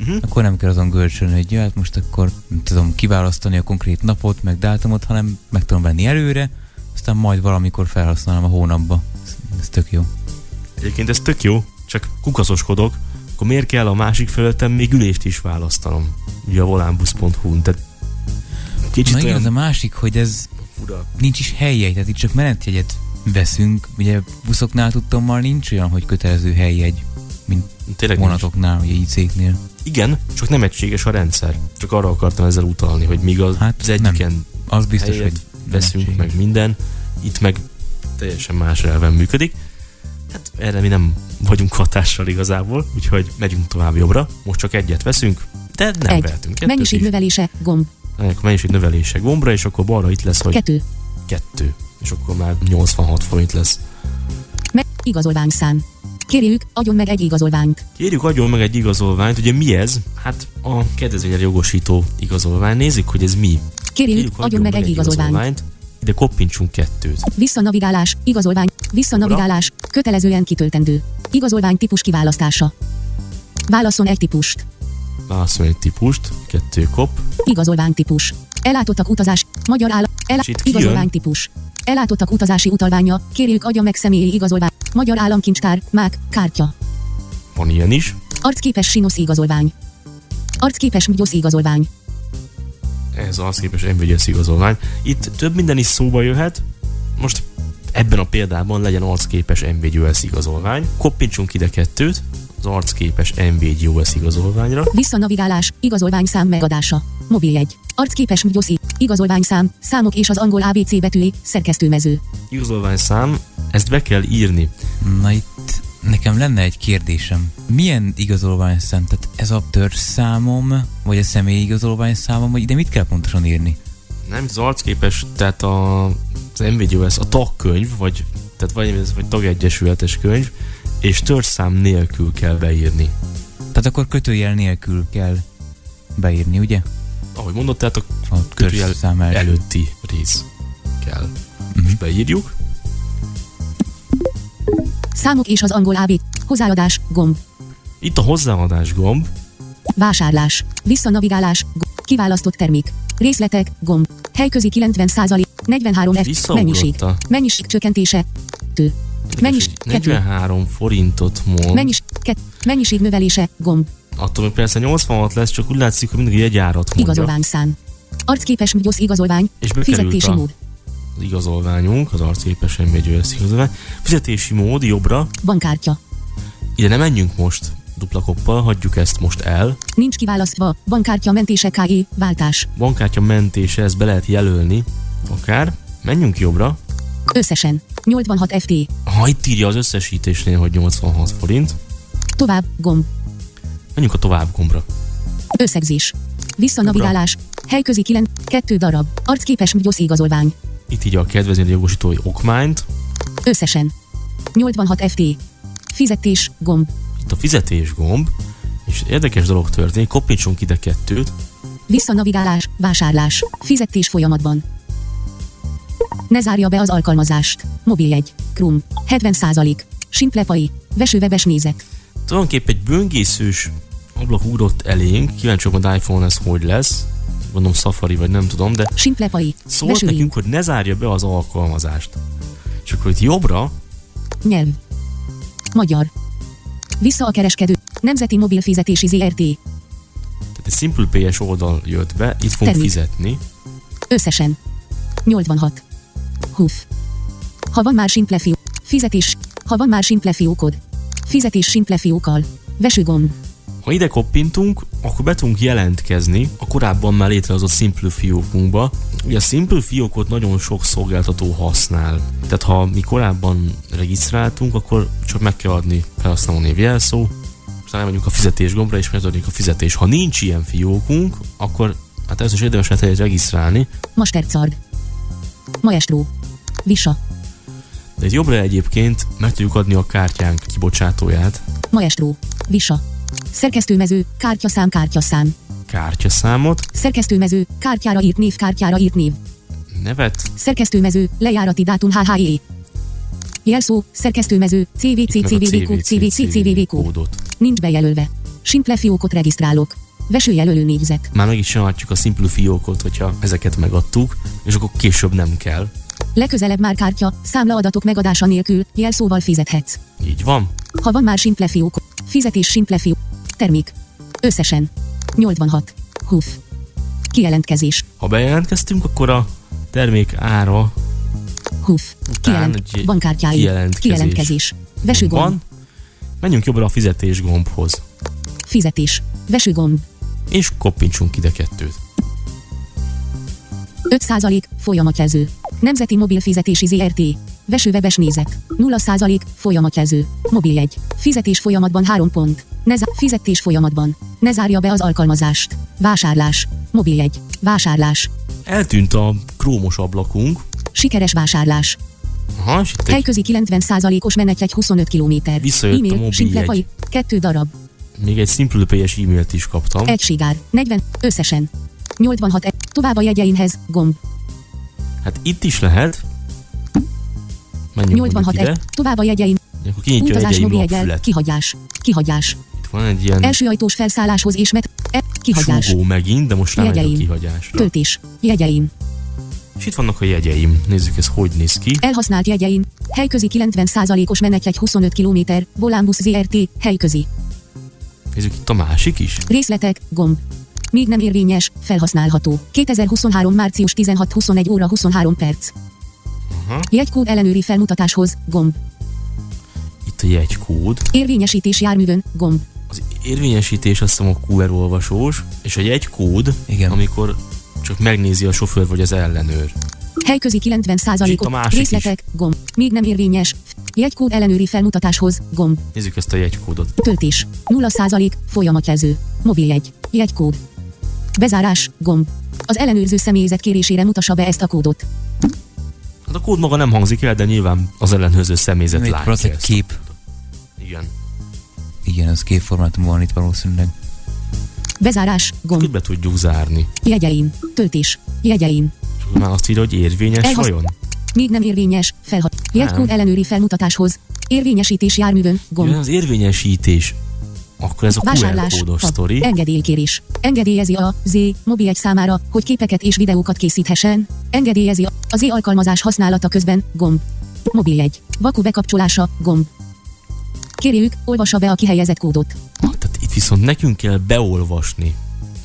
Uh-huh. Akkor nem kell azon görcsölni, hogy ja, hát most akkor nem tudom kiválasztani a konkrét napot, meg dátumot, hanem meg tudom venni előre, aztán majd valamikor felhasználom a hónapba. Ez, ez tök jó. Egyébként ez tök jó, csak kukaszoskodok, akkor miért kell a másik felületen még ülést is választanom? Ugye a volánbusz.hu-n, tehát kicsit Na igen, olyan az a másik, hogy ez fura. nincs is helyjegy, tehát itt csak menetjegyet veszünk. Ugye buszoknál tudtommal nincs olyan, hogy kötelező helyjegy, mint Tényleg vonatoknál, ugye IC-knél. Igen, csak nem egységes a rendszer. Csak arra akartam ezzel utalni, hogy míg az, Hát az nem. egyiken Az biztos, helyet hogy veszünk, nem meg egységes. minden, itt meg teljesen más elven működik. Hát erre mi nem vagyunk hatással igazából, úgyhogy megyünk tovább jobbra. Most csak egyet veszünk, de nem Egy. vehetünk Mennyiség is. növelése, gomb. Ennek a mennyiség növelése gombra, és akkor balra itt lesz, hogy 2. kettő. És akkor már 86 forint lesz. Me- igazolványszám. Kérjük, adjon meg egy igazolványt. Kérjük, adjon meg egy igazolványt. Ugye mi ez? Hát a kedvezményre jogosító igazolvány. Nézzük, hogy ez mi. Kérjük, adjon meg egy igazolványt. Ide koppintsunk kettőt. Visszanavigálás, igazolvány, visszanavigálás, kötelezően kitöltendő. Igazolvány típus kiválasztása. Válaszol egy típust. Válaszolj egy típust, kettő kop. Igazolvány típus. Elátottak utazás. Magyar állam. Kijön. igazolvány típus. Elátottak utazási utalványa. Kérjük adja meg személyi igazolvány. Magyar államkincstár. MÁK. Kártya. Van ilyen is. Arcképes sinosz igazolvány. Arcképes mgyosz igazolvány. Ez az képes MVGS igazolvány. Itt több minden is szóba jöhet. Most ebben a példában legyen arcképes MVGS igazolvány. Koppintsunk ide kettőt az arcképes MVGS igazolványra. Visszanavigálás. Igazolványszám megadása. Mobiljegy. Arcképes mgyosz igazolványszám. Számok és az angol ABC betűi. Szerkesztőmező. Igazolványszám, ezt be kell írni. Na itt Nekem lenne egy kérdésem. Milyen igazolványszám? Tehát ez a törzszámom, vagy a személyi igazolványszámom, vagy ide mit kell pontosan írni? Nem, az arcképes, tehát a, az NVDOS, a tagkönyv, vagy, tehát vagy, ez, vagy tagegyesületes könyv, és törzszám nélkül kell beírni. Tehát akkor kötőjel nélkül kell beírni, ugye? Ahogy mondod, tehát a A kötőjel első. előtti rész kell. Mhm. És beírjuk. Számok és az angol AB. Hozzáadás, gomb. Itt a hozzáadás gomb, Vásárlás. Visszanavigálás. Gomb. Kiválasztott termék. Részletek, gomb. Helyközi 90 43 F. Mennyiség. Mennyiség csökkentése. Tő. Mennyis, Érdekes, hogy kettő. 43 forintot mond. Mennyis, kett, mennyiség növelése, gomb. Attól még persze 86 lesz, csak úgy látszik, hogy mindig egy jegyárat mondja. Igazolvány szám. Arcképes MGYOSZ igazolvány. És Fizetési a- mód. Az igazolványunk, az arcképes MBGS igazolvány. Fizetési mód jobbra. Bankkártya. Ide nem menjünk most dupla koppal, hagyjuk ezt most el. Nincs kiválasztva. Bankkártya mentése KE. Váltás. Bankkártya mentése, ezt be lehet jelölni. Akár. Menjünk jobbra. Összesen. 86 FT. Ha itt írja az összesítésnél, hogy 86 forint, Tovább, gomb. menjünk a tovább gombra. Összegzés. Visszanavigálás. Helyközi 9. 2 darab. Arcképes MGYOSZ igazolvány. Itt írja a kedvezményre jogosítói okmányt. Összesen. 86 FT. Fizetés, gomb. Itt a fizetés gomb, és érdekes dolog történik, koppintsunk ide kettőt, Visszanavigálás, vásárlás. Fizetés folyamatban. Ne zárja be az alkalmazást. Mobiljegy. Krum. 70% Simplepai. Vesőwebes nézek. Tulajdonképpen egy böngészős ablak ugrott elénk, kíváncsi vagyok, iPhone ez hogy lesz, gondolom Safari vagy nem tudom, de Simplepai. szólt Vesőlink. nekünk, hogy ne zárja be az alkalmazást. És akkor itt jobbra, Nyelv. Magyar. Vissza a kereskedő. Nemzeti Mobil Fizetési ZRT. tehát egy Simple Pay-es oldal jött be, itt fogunk Termék. fizetni. Összesen. 86. Huf. Ha van már simple fiú. Fizetés. Ha van már simple fiókod. Fizetés simple fiókkal. Vesőgomb. Ha ide koppintunk, akkor be tudunk jelentkezni a korábban már létrehozott Simple fiókunkba. Ugye a Simple fiókot nagyon sok szolgáltató használ. Tehát ha mi korábban regisztráltunk, akkor csak meg kell adni felhasználó név jelszó, aztán elmegyünk a fizetés gombra, és megadjuk a fizetés. Ha nincs ilyen fiókunk, akkor hát ez is érdemes lehet regisztrálni. Mastercard. Maestro. Visa. De itt jobbra egyébként meg tudjuk adni a kártyánk kibocsátóját, Maestro. Visa. Szerkesztőmező. Kártyaszám kártyaszám. kártyaszámot, Szerkesztőmező. Kártyára írt név kártyára írt név. nevet, Szerkesztőmező. Lejárati dátum HHE. Jelszó. Szerkesztőmező. CVC itt meg a CVV kód CVC CVV kód. kódot. Nincs bejelölve. Simple fiókot regisztrálok. Vesőjelölő négyzet. már meg is csinálhatjuk a Simple fiókot, hogyha ezeket megadtuk, és akkor később nem kell. Legközelebb már kártya, számlaadatok megadása nélkül, jelszóval fizethetsz. Így van. Ha van már simple fiók, fizetés simple fiók. Termék. Összesen. 86. Huf. Kijelentkezés. Ha bejelentkeztünk, akkor a termék ára Huf. Után Kijelent. egy Bankkártyái. kijelentkezés. Kijelentkezés. Vesőgomb. van. Menjünk jobbra a fizetés gombhoz, Fizetés. Vesőgomb. és koppintsunk ide kettőt. 5% folyamatjelző. Nemzeti mobil fizetési ZRT. Vesőwebes nézek. 0% folyamatjelző. Mobiljegy. Fizetés folyamatban 3 pont. Ne zá- fizetés folyamatban. Ne zárja be az alkalmazást. Vásárlás. Mobiljegy. Vásárlás. Eltűnt a krómos ablakunk. Sikeres vásárlás. Aha, és itt egy, Helyközi 90%-os menetjegy 25 km. Visszajött a E-mail, mobiljegy. simple 2 darab. még egy Simple Pay-es e-mailt is kaptam. Egységár. 40. Összesen. 86. E- tovább a jegyeimhez. Gomb. Hát itt is lehet. Menjünk 86. mondjuk ide. E- tovább a jegyeim. Akkor kinyitja a Utazás jegyeim mobiljegyel. napfület. Kihagyás. Kihagyás. Itt van egy ilyen Első ajtós felszálláshoz és met. E- kihagyás. súgó megint, de most rámegy a kihagyásra. Töltés. Jegyeim. És itt vannak a jegyeim. Nézzük, ez hogy néz ki. Elhasznált jegyeim. Helyközi 90%-os menetjegy 25 km. Volánbusz ZRT. Helyközi. Nézzük itt a másik is. Részletek. Gomb. Még nem érvényes, felhasználható. 2023. március 16-21 óra 23 perc. Aha. Jegykód ellenőri felmutatáshoz. Gomb. Itt a jegykód. Érvényesítés járművön. Gomb. Az érvényesítés azt hiszem a QR olvasós, és a jegykód, Igen. amikor csak megnézi a sofőr vagy az ellenőr. Helyközi És itt a 90%-os. másik Részletek. Gomb. Még nem érvényes. Jegykód ellenőri felmutatáshoz, gomb. Nézzük ezt a jegykódot. Töltés. 0% folyamatjelző. Mobiljegy. Jegykód. Bezárás, gomb. Az ellenőrző személyzet kérésére mutassa be ezt a kódot. Hát a kód maga nem hangzik el, de nyilván az ellenőrző személyzet Itt látja egy ezt. kép. Igen. Igen, az képformátumban van itt valószínűleg. Bezárás, gomb. Úgy be tudjuk zárni. Jegyeim. Töltés. Jegyeim. Akkor már azt írja, hogy érvényes Elhasz- vajon? Még nem érvényes. Felhat. Jegykód ellenőri felmutatáshoz. Érvényesítés járművön, gomb. Jön az érvényesítés. Akkor ez a QR kódos sztori. Engedélykérés. Engedélyezi a Z mobil egy számára, hogy képeket és videókat készíthessen. Engedélyezi a Z alkalmazás használata közben, gomb. Mobil egy. Vaku bekapcsolása, gomb. Kérjük, olvassa be a kihelyezett kódot. Tehát itt viszont nekünk kell beolvasni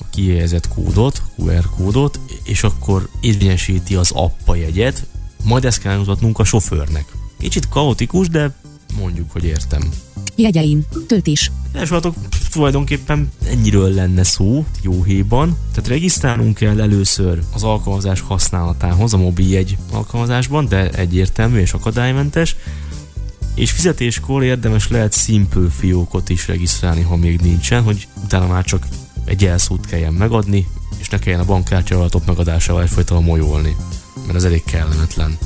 a kijelzett kódot, QR kódot, és akkor érvényesíti az appa jegyet, majd ezt kell mutatnunk a sofőrnek. Kicsit kaotikus, de mondjuk, hogy értem. Jegyeim. Töltés. Elsőhatok tulajdonképpen ennyiről lenne szó jóhéjban. Tehát regisztrálnunk kell először az alkalmazás használatához a mobiljegy alkalmazásban, de egyértelmű és akadálymentes. És fizetéskor érdemes lehet Simple fiókot is regisztrálni, ha még nincsen, hogy utána már csak egy jelszót kelljen megadni, és ne kelljen a bankkártya adatok megadásával egyfajta molyolni, mert ez elég kellemetlen.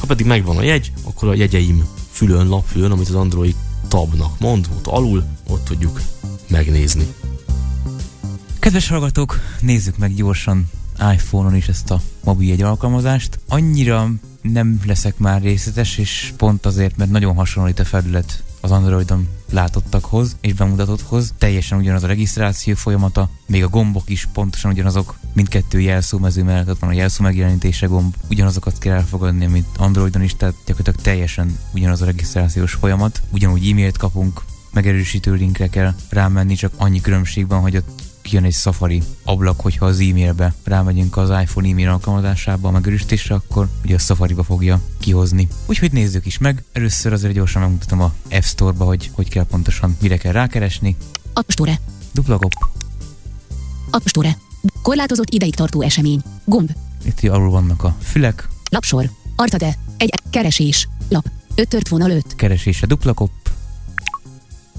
Ha pedig megvan a jegy, akkor a jegyeim fülön, lapfülön, amit az Android tabnak mond, ott alul, ott tudjuk megnézni. Kedves hallgatók, nézzük meg gyorsan iPhone-on is ezt a mobiljegy alkalmazást. Annyira nem leszek már részletes, és pont azért, mert nagyon hasonlít a felület az Androidon látottakhoz és bemutatotthoz. Teljesen ugyanaz a regisztráció folyamata, még a gombok is pontosan ugyanazok, mindkettő jelszómező mellett ott van a jelszó megjelenítése gomb, ugyanazokat kell elfogadni, mint Androidon is, tehát gyakorlatilag teljesen ugyanaz a regisztrációs folyamat. Ugyanúgy e-mailt kapunk, megerősítő linkre kell rámenni, csak annyi különbségben, hogy ott kijön egy Safari ablak, hogyha az e-mailbe rámegyünk az iPhone e-mail alkalmazásába a megerősítésre, akkor ugye a Safari-ba fogja kihozni. Úgyhogy nézzük is meg. Először azért gyorsan megmutatom a App Store-ba, hogy hogy kell pontosan, mire kell rákeresni. App Store. Dupla gop. App Store. Korlátozott ideig tartó esemény. Gomb. Itt alul vannak a fülek, Lapsor. Artade. Egy. Keresés. Lap. Öt tört vonal öt. keresésre dupla kop,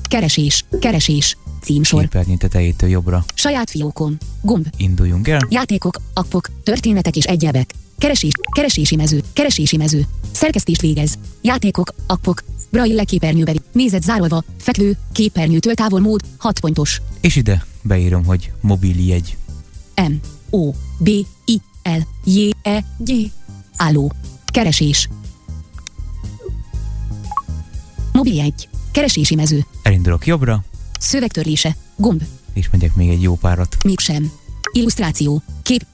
Keresés. Keresés. Címsor. képernyő tetejétől jobbra Saját fiókom. Gomb. induljunk el. Játékok, appok, történetek és egyebek. Keresés, keresési mező, keresési mező. Szerkesztést végez. Játékok, appok, braille képernyőbeli, nézet zárolva, fekvő, képernyőtől távol mód, 6 pontos. És ide beírom, hogy mobil jegy. M, O, B, I, L, J, E, G. Álló. Keresés. Mobil egy. Keresési mező. Elindulok jobbra, Szövegtörlése. Gomb. és megyek még egy jó párat. Mégsem. Illusztráció. Kép.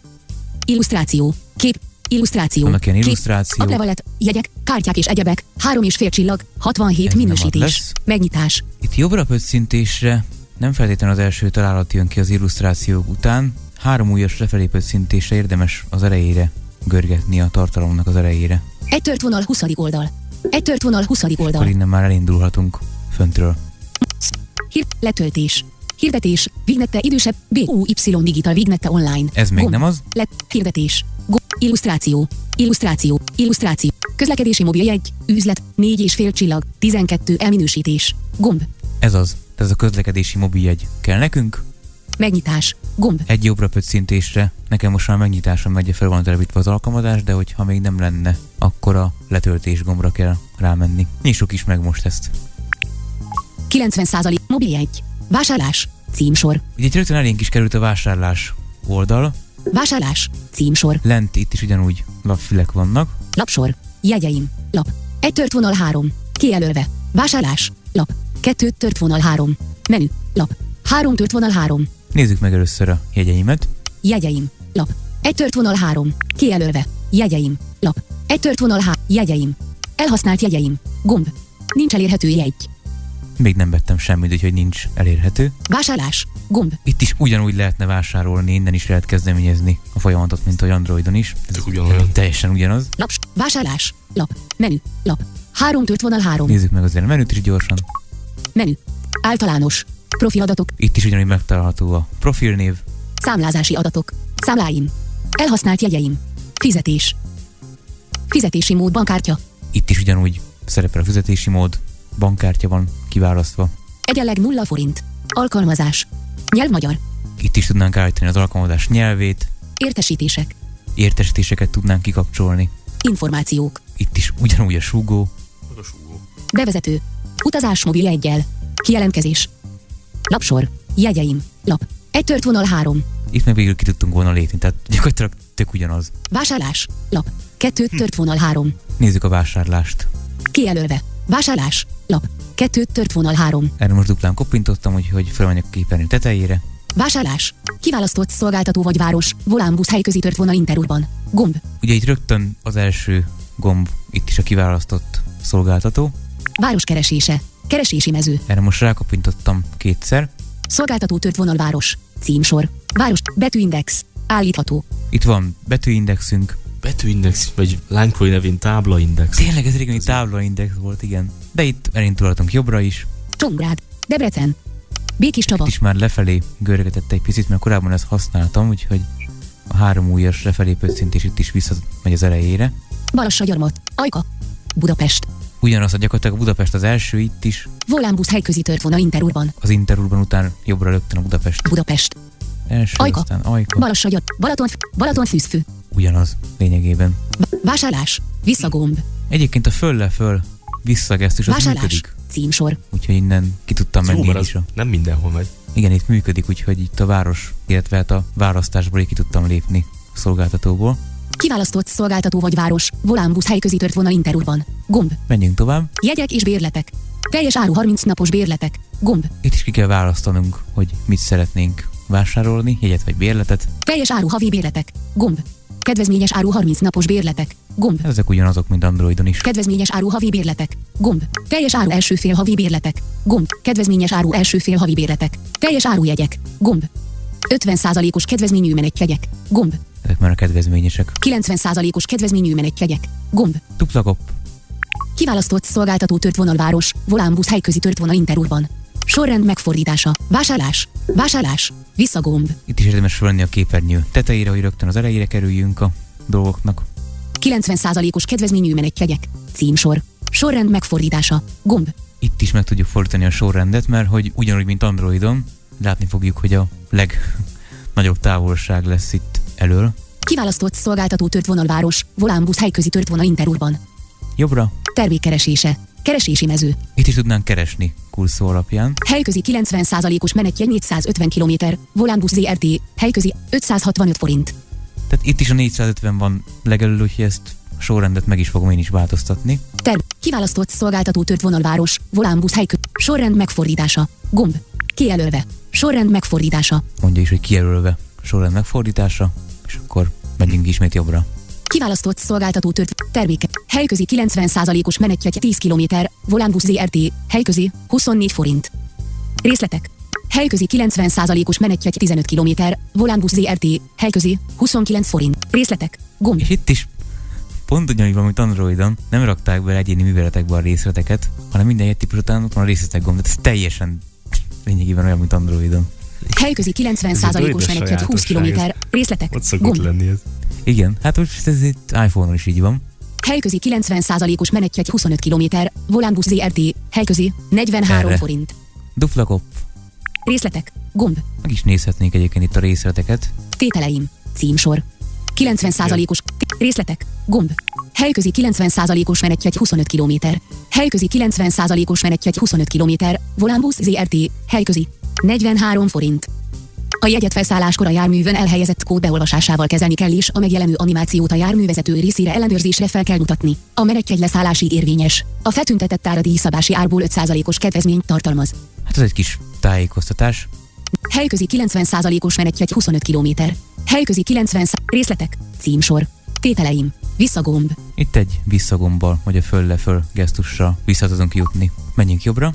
Illusztráció. Kép. Illusztráció. Vannak ilyen Kép. illusztrációk. Aklevelet, jegyek, kártyák és egyebek. Három és fél csillag. 67 Ez minősítés. Megnyitás. Itt jobbra pöccintésre nem feltétlenül az első találat jön ki az illusztrációk után, három újas lefelé pöccintésre érdemes az elejére görgetni a tartalomnak az elejére. Egy tört vonal 20. oldal. Egy tört vonal 20. Akkor oldal. innen már elindulhatunk föntről. Hír, letöltés. Hirdetés. Vignette idősebb. BUY Digital Vignette Online. Ez még Gomb. nem az? Let. Hirdetés. Go. Illusztráció. Illusztráció. Illusztráció. Közlekedési mobiljegy. Üzlet. 4 és fél csillag. 12 elminősítés. Gomb. Ez az. Ez a közlekedési mobiljegy kell nekünk. Megnyitás. Gomb. Egy jobbra pöccintésre. Nekem most már megnyitáson megy fel van telepítve az alkalmazás, de hogyha még nem lenne, akkor a letöltés gombra kell rámenni. Nyissuk is meg most ezt. 90% mobiljegy. Vásárlás. Címsor. Ugye itt rögtön elénk is került a vásárlás oldal. Vásárlás. Címsor. Lent itt is ugyanúgy lapfülek vannak. Lapsor. Jegyeim. Lap. Egy tört vonal 3. Kijelölve. Vásárlás. Lap. Kettő tört vonal 3. Menü. Lap. Három tört vonal 3. Nézzük meg először a jegyeimet. Jegyeim. Lap. Egy tört vonal 3. Kijelölve. Jegyeim. Lap. Egy tört vonal 3. Jegyeim. Elhasznált jegyeim. Gomb. Nincs elérhető jegy. Még nem vettem semmit, úgyhogy nincs elérhető. Vásárlás. Gomb. Itt is ugyanúgy lehetne vásárolni, innen is lehet kezdeményezni a folyamatot, mint a Androidon is. Ez Tök ugyanolyan. teljesen ugyanaz. Laps. Vásárlás. Lap. Menü. Lap. Három tört vonal 3. Nézzük meg azért a menüt is gyorsan. Menü. Általános. Profiladatok. Itt is ugyanúgy megtalálható a profilnév. Számlázási adatok. Számláim. Elhasznált jegyeim. Fizetés. Fizetési mód bankkártya. Itt is ugyanúgy szerepel a fizetési mód, bankkártya van kiválasztva. Egyenleg 0 forint. Alkalmazás. Nyelv magyar. Itt is tudnánk állítani az alkalmazás nyelvét, Értesítések. értesítéseket tudnánk kikapcsolni. Információk. Itt is ugyanúgy a súgó, Bevezető. Utazás mobil egyel. Kijelentkezés. Lapsor. Jegyeim. Lap. Egy tört vonal 3. itt meg végül ki tudtunk volna lépni, tehát gyakorlatilag tök ugyanaz. Vásárlás. Lap. Kettő tört vonal 3. Nézzük a vásárlást. Kijelölve. Vásárlás. Lap. Kettő tört vonal 3. Erre most duplán koppintottam, úgyhogy felmenjek a képernyő tetejére. Vásárlás. Kiválasztott szolgáltató vagy város. Volánbusz helyközi tört vonal Interurban. Gomb. Ugye itt rögtön az első gomb, itt is a kiválasztott szolgáltató. Város keresése. Keresési mező. Erre most rákoppintottam kétszer. Szolgáltató tört vonal város. Címsor. Város. Betűindex. Állítható. Itt van betűindexünk. Betűindex, vagy lánykori nevén táblaindex. Tényleg ez régen egy táblaindex volt, igen. De itt elindulhatunk jobbra is. Csongrád. Debrecen. Békis Csaba. Itt is már lefelé görgetett egy picit, mert korábban ezt használtam, úgyhogy a három újas lefelé pöccintés itt is visszamegy az elejére. Balassagyarmat. Ajka. Budapest. Ugyanaz a gyakorlatilag Budapest az első itt is, Volánbusz helyközi tört vonal Interurban. az Interurban után jobbra rögtön a Budapest Budapest. első, Ajka. aztán Ajka, Balassagyar. Balaton. Balaton fűzfű. Ugyanaz lényegében. Vásárlás. Visszagomb. Egyébként a föl-le-föl visszagesztus az működik, Címsor. úgyhogy innen ki tudtam jó, menni az is. Nem mindenhol megy. Igen, itt működik, úgyhogy itt a város, illetve hát a választásból ki tudtam lépni a szolgáltatóból. Kiválasztott szolgáltató vagy város. Volánbusz helyközi tört vonal Interurban. Gomb. Menjünk tovább. Jegyek és bérletek. Teljes áru 30 napos bérletek. Gomb. Itt is ki kell választanunk, hogy mit szeretnénk vásárolni, jegyet vagy bérletet. Teljes áru havi bérletek. Gomb. Kedvezményes áru 30 napos bérletek. Gomb. Ezek ugyanazok, mint Androidon is. Kedvezményes áru havi bérletek. Gomb. Teljes áru első fél havi bérletek. Gomb. Kedvezményes áru első fél havi bérletek. Teljes áru jegyek. Gomb. 50%-os kedvezményű menetjegyek. Gomb. Ezek már a kedvezményesek. 90%-os kedvezményű menetjegyek. Gomb. Dupla kopp. Kiválasztott szolgáltató tört vonal város. Volánbusz helyközi tört vonal Interurban. Sorrend megfordítása. Vásárlás. Vásárlás. Visszagomb. Itt is érdemes felvenni a képernyő tetejére, hogy rögtön az elejére kerüljünk a dolgoknak. 90%-os kedvezményű menetjegyek. Címsor. Sorrend megfordítása. Gomb. Itt is meg tudjuk fordítani a sorrendet, mert hogy ugyanúgy, mint Androidon, látni fogjuk, hogy a legnagyobb távolság lesz itt elől. Kiválasztott szolgáltató tört vonal város. Volánbusz helyközi tört vonal Interurban. Jobbra. Termékkeresése. Keresési mező. Itt is tudnánk keresni kurszó alapján. Helyközi 90%-os menetje 450 km. Volánbusz ZRT. Helyközi 565 forint. Tehát itt is a 450 van legelől, úgyhogy ezt a sorrendet meg is fogom én is változtatni. Terv. Kiválasztott szolgáltató tört vonal város. Volánbusz helykö. Sorrend megfordítása. Gomb. Kijelölve. Sorrend megfordítása. Mondja is, hogy kijelölve sorrend megfordítása, és akkor megyünk ismét jobbra. Kiválasztott szolgáltató tört terméke. Helyközi 90%-os menetje 10 km. Volánbusz ZRT. Helyközi 24 forint. Részletek. Helyközi 90%-os menetje 15 km. Volánbusz ZRT. Helyközi 29 forint. Részletek. Gomb. És itt is pont ugyanúgy van, mint Androidon, nem rakták be egyéni műveletekbe a részleteket, hanem minden egy típus után ott van a részletek gomb, tehát ez teljesen lényegében olyan, mint Androidon. Helyközi 90%-os menetje 20 km. Részletek. Ott szokott Gomb. lenni ez. Igen, hát most ez itt iPhone-on is így van. Helyközi 90%-os menetje 25 km. Volánbusz ZRT. Helyközi 43 Erre. forint. Dupla kopp. Részletek. Gomb. Meg is nézhetnénk egyébként itt a részleteket. Tételeim. Címsor. 90%-os. Részletek. Gomb. Helyközi 90%-os menetje 25 km. Helyközi 90%-os menetje 25 km. Volánbusz ZRT. Helyközi. 43 forint. A jegyet felszálláskor a járművön elhelyezett kód beolvasásával kezelni kell és a megjelenő animációt a járművezető részére ellenőrzésre fel kell mutatni. A menetjegy leszállásig érvényes. A feltüntetett áradíj szabási árból 5%-os kedvezményt tartalmaz. Hát ez egy kis tájékoztatás. Helyközi 90%-os menetjegy 25 km. Helyközi 90 szá- részletek. Címsor. Tételeim. Visszagomb. Itt egy visszagombbal, vagy a föl-le-föl gesztussal vissza tudunk jutni. Menjünk jobbra.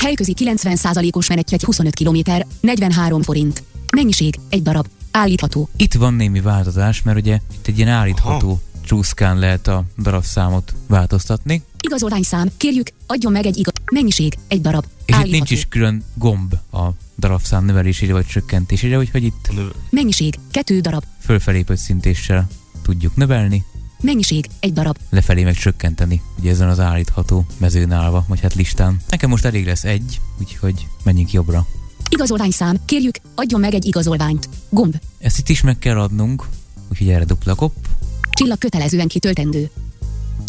Helyközi 90%-os menetjegy 25 km. 43 forint. Mennyiség. Egy darab. Állítható. Itt van némi változás, mert ugye itt egy ilyen állítható csúszkán lehet a darabszámot változtatni, Igazolványszám. Kérjük, adjon meg egy igaz... Mennyiség. Egy darab. és Állítható. itt nincs is külön gomb a darabszám növelésére vagy csökkentésére, úgyhogy itt Mennyiség. Kettő darab. fölfelé pöccintéssel tudjuk növelni, Mennyiség, egy darab. lefelé meg csökkenteni, ugye ezen az állítható mezőn állva, vagy hát listán. Nekem most elég lesz egy, úgyhogy menjünk jobbra. Igazolványszám, kérjük, adjon meg egy igazolványt. Gomb. Ezt itt is meg kell adnunk, úgyhogy erre dupla kopp. Csillag kötelezően kitöltendő.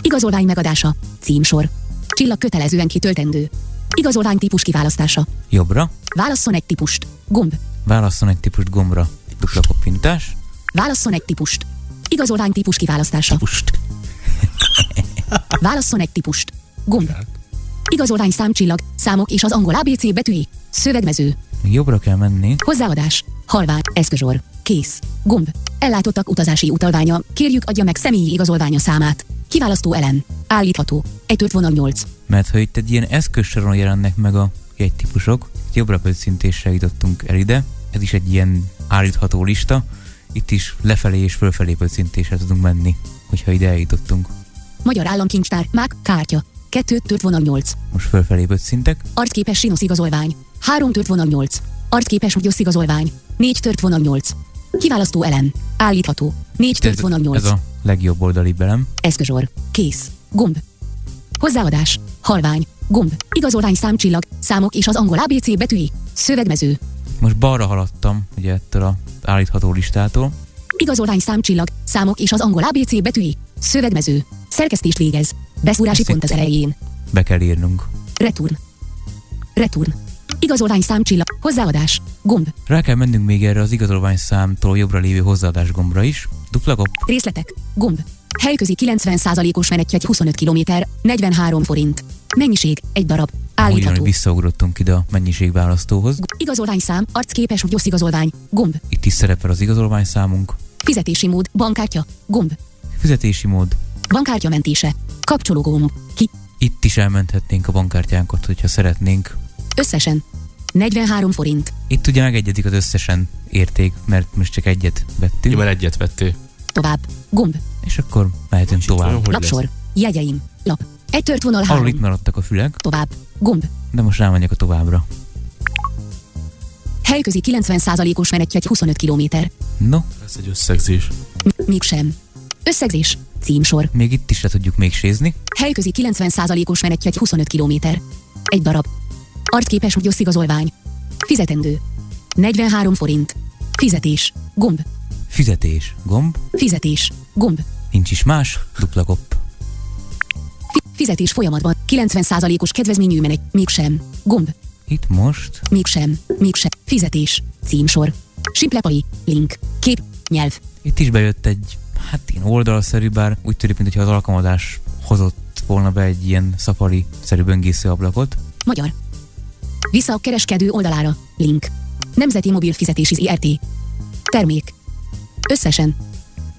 Igazolvány megadása. Címsor. Csillag kötelezően kitöltendő. Igazolvány típus kiválasztása. Jobbra, Válasszon egy típust. Gomb. válasszon egy típust gombra, dupla koppintás. Válasszon egy típust. Igazolvány típus kiválasztása. Pust. Válasszon egy típust. Gomb. Igazolvány számcsillag, számok és az angol ABC betűi. Szövegmező. Még jobbra kell menni. Hozzáadás. Halvány. Eszközsor. Kész. Gomb. Ellátottak utazási utalványa. Kérjük adja meg személyi igazolványa számát. Kiválasztó elem. Állítható. Egy vonal 8. Mert ha itt egy ilyen eszközsoron jelennek meg a jegytípusok, jobbra pöccintésre jutottunk el ide, ez is egy ilyen állítható lista, itt is lefelé és fölfelé pöccintésre tudunk menni, hogyha ide eljutottunk. Magyar államkincstár. Mák. Kártya. 2 tört vonal 8. Most fölfelé pöccintek, Arcképes sinusz igazolvány. 3 tört vonal 8. Arcképes ugyosz igazolvány. 4 tört vonal 8. Kiválasztó elem. Állítható. 4 tört vonal 8. ez a legjobb oldali belem. Eszközsor. Kész. Gomb. Hozzáadás. Halvány. Gomb. Igazolvány számcsillag. Számok és az angol ABC betűi. Szövegmező. Most balra haladtam, ugye ettől a állítható listától. Igazolvány számcsillag. Számok és az angol ABC betűi. Szövegmező. Szerkesztést végez. Beszúrási Ezt pont az elején. Be kell írnunk. Return. Return. Igazolvány számcsillag. Hozzáadás. Gomb. Rá kell mennünk még erre az igazolvány számtól jobbra lévő hozzáadás gombra is. Dupla kopp, Részletek. Gomb. Helyközi 90%-os menetjegy 25 km, 43 forint. Mennyiség, egy darab. Állítható. hogy visszaugrottunk ide a mennyiségválasztóhoz. Igazolványszám, arcképes vagy igazolvány. Gomb. Itt is szerepel az igazolvány számunk. Fizetési mód, bankkártya. Gomb. Fizetési mód. Bankkártya mentése. Kapcsoló gomb. Ki. Itt is elmenthetnénk a bankkártyánkat, hogyha szeretnénk. Összesen. 43 forint. Itt ugye megegyedik az összesen érték, mert most csak egyet vettünk, mert egyet vettél. Tovább. Gomb. és akkor mehetünk olyan, tovább. hogy Lapsor. Jegyeim. Lap. Egy tört vonal Arról itt 3. maradtak a fülek, Tovább. Gomb. de most rámegyek a továbbra. Helyközi 90%-os menetjegy 25 km. No, Ez egy összegzés. Mégsem. Összegzés. Címsor. még itt is le tudjuk még sézni. Helyközi 90%-os menetjegy 25 km. Egy darab. Arcképes ugyosz igazolvány. Fizetendő. 43 forint. Fizetés. Gomb. Fizetés, gomb, Fizetés. Gomb. nincs is más, dupla. Fi- fizetés folyamatban. 90%-os kedvezményű menet. Mégsem. Gomb. Itt most Mégsem. Mégsem. Fizetés. Címsor. Simplepai. Link. Kép. Nyelv. Itt is bejött egy, hát ilyen oldalszerű, bár úgy tűnik, mintha az alkalmazás hozott volna be egy ilyen szafari-szerű böngésző ablakot. Magyar. Vissza a kereskedő oldalára. Link. Nemzeti mobil fizetési IRT. Termék. Összesen.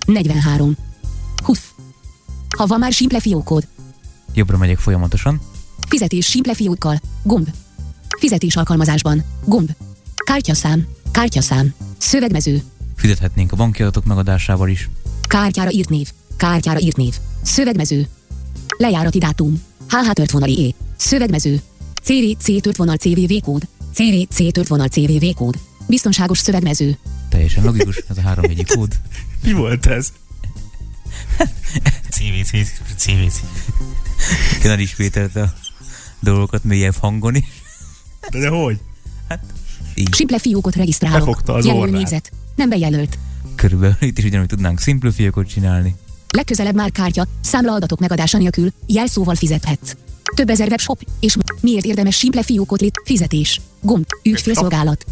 43. 20. Ha van már simple fiókod. Jobbra megyek folyamatosan. Fizetés simple fiókkal. Gomb. Fizetés alkalmazásban. Gomb. Kártyaszám. Kártyaszám. Szövegmező. Fizethetnénk a banki adatok megadásával is. Kártyára írt név. Kártyára írt név. Szövegmező. Lejárati dátum. HH tört vonali E. Szövegmező. CVC tört vonal CVV kód. CVC tört vonal CVV kód. Biztonságos szövegmező. Teljesen logikus, ez a három egyik kód. Mi volt ez? CVC, CVC. Én ismételte a dolgokat mélyebb hangon is. De, de hogy? Így Simple fiókot regisztrálok. Befogta az Jelölő négyzet. Nem bejelölt. körülbelül itt is ugyanúgy tudnánk simple fiókot csinálni. Legközelebb már kártya, számlaadatok megadása nélkül, jelszóval fizethetsz. Több ezer webshop, és miért érdemes simple fiókot lét, fizetés, gomb, ügyfélszolgálat.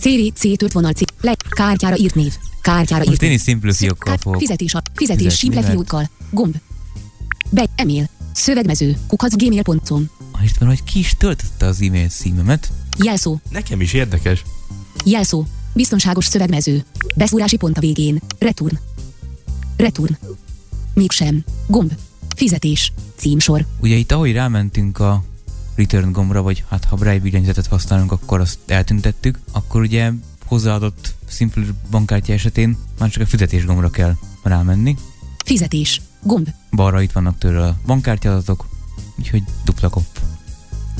CVC tört vonal C, le, kártyára írt név, kártyára Most írt én név. is simple fiókkal fogok Fizetés, a, fizetés fizetni, simple mert- fiókkal, gomb. Be, email, szövegmező, kukacgmail.com, Ah, Isten, hogy ki is töltötte az e-mail címemet. jelszó, Nekem is érdekes. jelszó, biztonságos szövegmező, beszúrási pont a végén, return. Return. Mégsem, gomb, fizetés, címsor, Ugye itt ahogy rámentünk a return gombra, vagy hát ha Braille billentyűzetet használunk, akkor azt eltüntettük, akkor ugye hozzáadott Simple bankkártya esetén már csak a fizetés gombra kell rámenni. fizetés, gomb, Balra itt vannak tőle a bankkártya adatok, úgyhogy dupla kopp.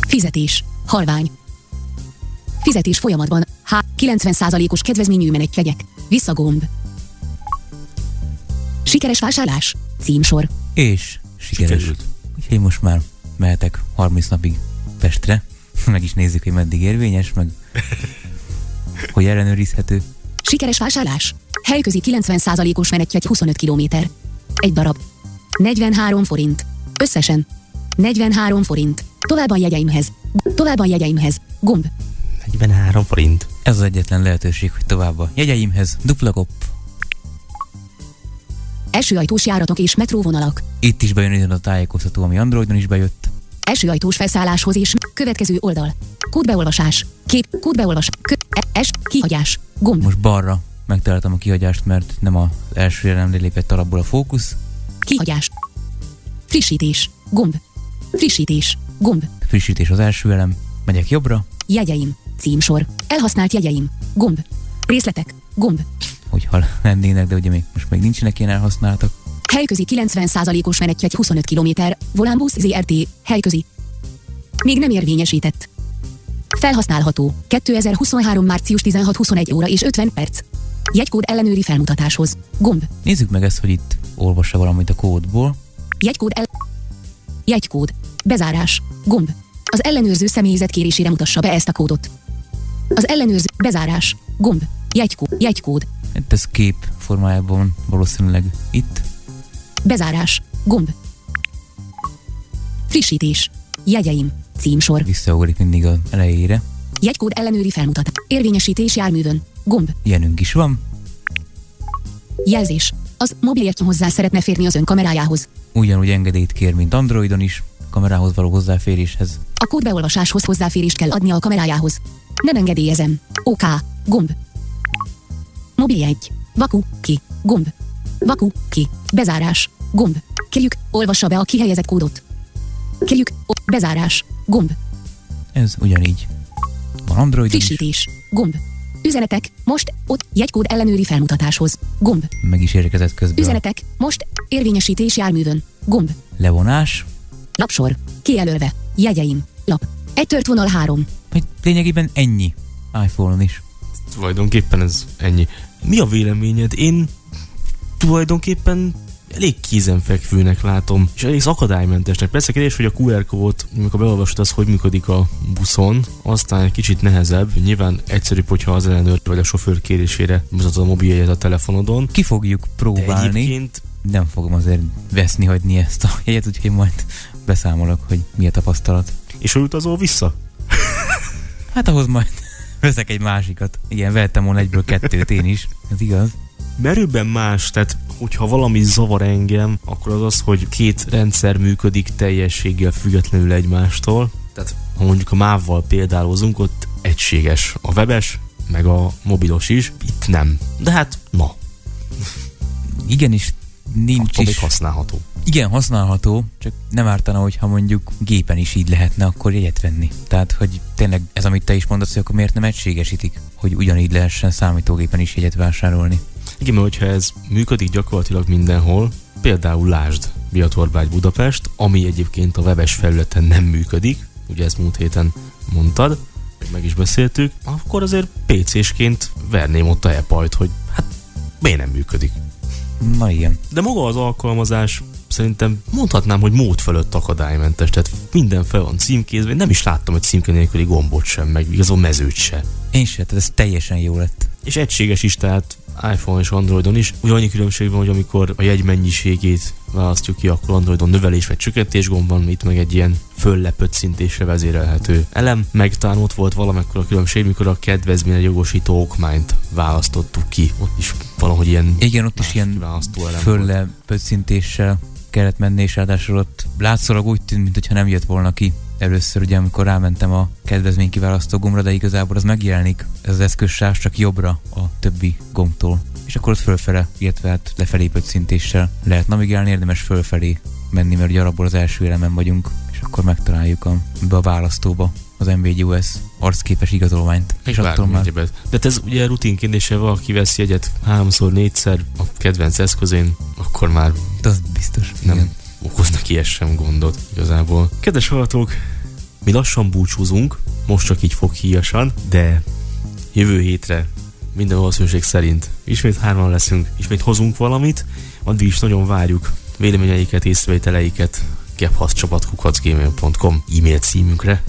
Fizetés. Halvány. Fizetés folyamatban. H. 90%-os kedvezményű menetjegyek. Visszagomb. Sikeres vásárlás. Címsor. És sikeres. Sikerült. Úgyhogy én most már mehetek 30 napig Pestre. Meg is nézzük, hogy meddig érvényes, meg hogy ellenőrizhető. Sikeres vásárlás. Helyközi 90%-os menetjegy 25 km. Egy darab. 43 forint. Összesen. 43 forint. Tovább a jegyeimhez. Tovább a jegyeimhez. Gomb. 43 forint. Ez az egyetlen lehetőség, hogy tovább a jegyeimhez dupla kopp. Elsőajtós járatok és metróvonalak. Itt is bejön a tájékoztató, ami Androidon is bejött. Elsőajtós felszálláshoz és következő oldal. Kódbeolvasás. Kép. Kódbeolvasás. Kö. E- S. Kihagyás. Gomb. Most balra megtaláltam a kihagyást, mert nem az első jelen lépett alapból a fókusz. Kihagyás. Frissítés. Gomb. Frissítés. Gomb. Frissítés az első elem. Megyek jobbra, Jegyeim. Címsor. Elhasznált jegyeim. Gomb. Részletek. Gomb. Hogyha lennének, de ugye még most még nincsenek ilyen elhasználtak. Helyközi 90%-os menetjegy 25 km. Volánbusz ZRT. Helyközi. Még nem érvényesített. Felhasználható. 2023. március 16-21 óra és 50 perc. Jegykód ellenőri felmutatáshoz. Gomb. Nézzük meg ezt, hogy itt olvassa valamit a kódból. Jegykód el... Jegykód. Bezárás. Gomb. Az ellenőrző személyzet kérésére mutassa be ezt a kódot. Az ellenőrző... Bezárás. Gomb. Jegykód. Jegykód. Hát ez kép formájában valószínűleg itt. Bezárás. Gomb. Frissítés. Jegyeim. Címsor. Visszaugrik mindig az elejére. Jegykód ellenőri felmutat. Érvényesítés járművön. Gomb. Ilyenünk is van. Jelzés. Az mobiljegyű hozzá szeretne férni az ön kamerájához. Ugyanúgy engedélyt kér, mint Androidon is, kamerához való hozzáféréshez. A kódbeolvasáshoz hozzáférést kell adnia a kamerájához. Nem engedélyezem. OK. Gomb. Mobiljegy. Vaku. Ki. Gomb. Vaku. Ki. Bezárás. Gomb. Kérjük, olvassa be a kihelyezett kódot. Kérjük, o- bezárás. Gomb. Ez ugyanígy. Van Androidon is, Frissítés. Gomb. Üzenetek. Most. Ott. Jegykód ellenőri felmutatáshoz. Gomb. meg is érkezett közben. Üzenetek. Most. Érvényesítés járművön. Gomb. Levonás, Lapsor. Kijelölve. Jegyeim. Lap. Egy tört vonal három. hogy lényegében ennyi iPhone-on is. Tulajdonképpen ez ennyi. Mi a véleményed? Én tulajdonképpen elég kézenfekvőnek látom, és elég akadálymentesnek. Persze kérdés, hogy a QR kód, amikor beolvasod, az hogy működik a buszon, aztán egy kicsit nehezebb. Nyilván egyszerűbb, hogyha az ellenőr vagy a sofőr kérésére mutatod a mobiljegyet a telefonodon. Ki fogjuk De próbálni. egyébként Nem fogom azért veszni hagyni ezt a jegyet, úgyhogy majd beszámolok, hogy mi a tapasztalat. És hogy utazol vissza? Hát ahhoz majd veszek egy másikat. Igen, vettem volna egyből kettőt én is. Ez igaz. Merőben más, tehát hogyha valami zavar engem, akkor az az, hogy két rendszer működik teljességgel függetlenül egymástól. Tehát ha mondjuk a mávval példálozunk, ott egységes a webes, meg a mobilos is, itt nem. De hát, na, Igenis, nincs akkor még is. használható. Igen, használható, csak nem ártana, hogyha mondjuk gépen is így lehetne akkor jegyet venni. Tehát, hogy tényleg ez, amit te is mondasz, hogy akkor miért nem egységesítik, hogy ugyanígy lehessen számítógépen is jegyet vásárolni. Igen, mert hogyha ez működik gyakorlatilag mindenhol, például lásd Biatorbágy Budapest, ami egyébként a webes felületen nem működik, ugye ezt múlt héten mondtad, meg is beszéltük, akkor azért PC-sként verném ott a epajt, hogy hát miért nem működik. Na igen. De maga az alkalmazás szerintem mondhatnám, hogy mód fölött akadálymentes, tehát minden fel van címkézve, nem is láttam egy címke nélküli gombot sem, meg igazol mezőt se. Én se, tehát ez teljesen jó lett. És egységes is, tehát iPhone és Androidon is. Ugye annyi különbség van, hogy amikor a jegy mennyiségét választjuk ki, akkor Androidon növelés vagy csökkentés gomb van, itt meg egy ilyen föllepött szintésre vezérelhető elem. Meg talán ott volt valamekkor a különbség, mikor a kedvezményre jogosító okmányt választottuk ki. Ott is valahogy ilyen Igen, ott is ilyen kiválasztó elem volt. fölle pöccintéssel kellett menni, és ráadásul ott látszólag úgy tűnt, mintha nem jött volna ki. Először ugye, amikor rámentem a kedvezmény kiválasztó gombra, de igazából az megjelenik, ez az eszközsáv csak jobbra a többi gombtól. És akkor ott fölfele, illetve hát lefelé pöccintéssel lehet navigálni, érdemes fölfelé menni, mert ugye alapból az első elemen vagyunk, és akkor megtaláljuk a, be a választóba az MVGUS arcképes igazolványt. És attól már. De hát ez ugye rutinként, és ha valaki vesz jegyet háromszor, négyszer a kedvenc eszközén, akkor már az biztos. nem igen. okoz neki ez sem gondot igazából. Kedves hallgatók, mi lassan búcsúzunk, most csak így foghíjasan, de jövő hétre minden valószínűség szerint ismét hárman leszünk, ismét hozunk valamit, addig is nagyon várjuk, véleményeiket, észrevételeiket gebhaszcsapatkukacgmail.com e-mail címünkre.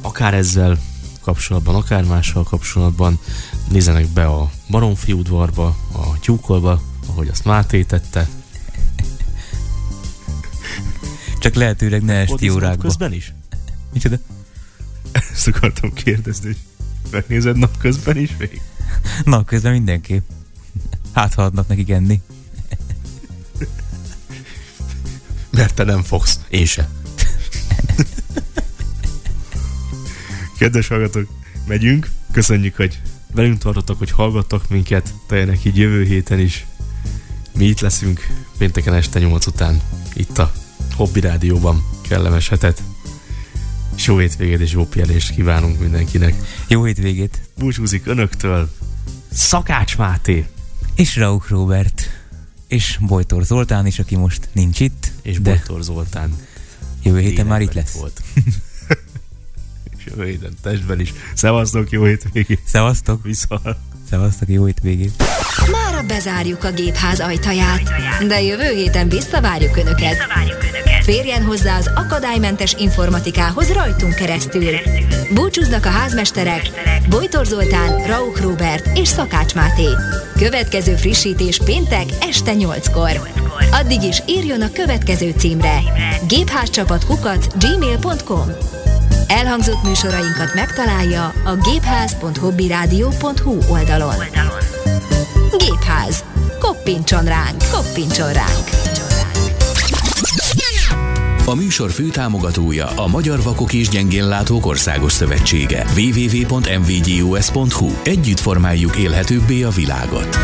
Akár ezzel kapcsolatban, akár mással kapcsolatban nézzenek be a Baromfi udvarba, a tyúkolba, ahogy azt Máté tette. Csak lehetőleg ne esti Fordíznak órákba. közben is? Micsoda? Ezt akartam kérdezni, hogy megnézed napközben is még? Na, közben mindenképp. Hát, ha adnak nekik enni. Mert te nem fogsz. Én se. Kedves hallgatók, megyünk. Köszönjük, hogy velünk tartottak, hogy hallgattak minket. Teljenek így jövő héten is. Mi itt leszünk pénteken este 8 után. Itt a Hobby Rádióban. Kellemes hetet. És jó hétvégét és jó pihenést kívánunk mindenkinek. Jó hétvégét. Búcsúzik önöktől Szakács Máté És Rauch Robert. És Bojtor Zoltán is, aki most nincs itt. és de Bojtor Zoltán. jövő héten már itt lesz. Volt. és jövő héten testben is. Szevasztok, jó hétvégét! Szevasztok. Viszont. Szevasztok, jó hétvégét. Mára bezárjuk a gépház ajtaját, de jövő héten visszavárjuk Önöket. Férjen hozzá az akadálymentes informatikához rajtunk keresztül. Búcsúznak a házmesterek Bojtor Zoltán, Rauch Robert és Szakács Máté. Következő frissítés péntek este 8-kor. Addig is írjon a következő címre gépházcsapatkukac gmail.com Elhangzott műsorainkat megtalálja a gépház.hobbyradio.hu oldalon. Gépház. Koppintson ránk, koppintson ránk. A műsor főtámogatója a Magyar Vakok és Gyengénlátók Országos Szövetsége. www.mvgus.hu Együtt formáljuk élhetőbbé a világot.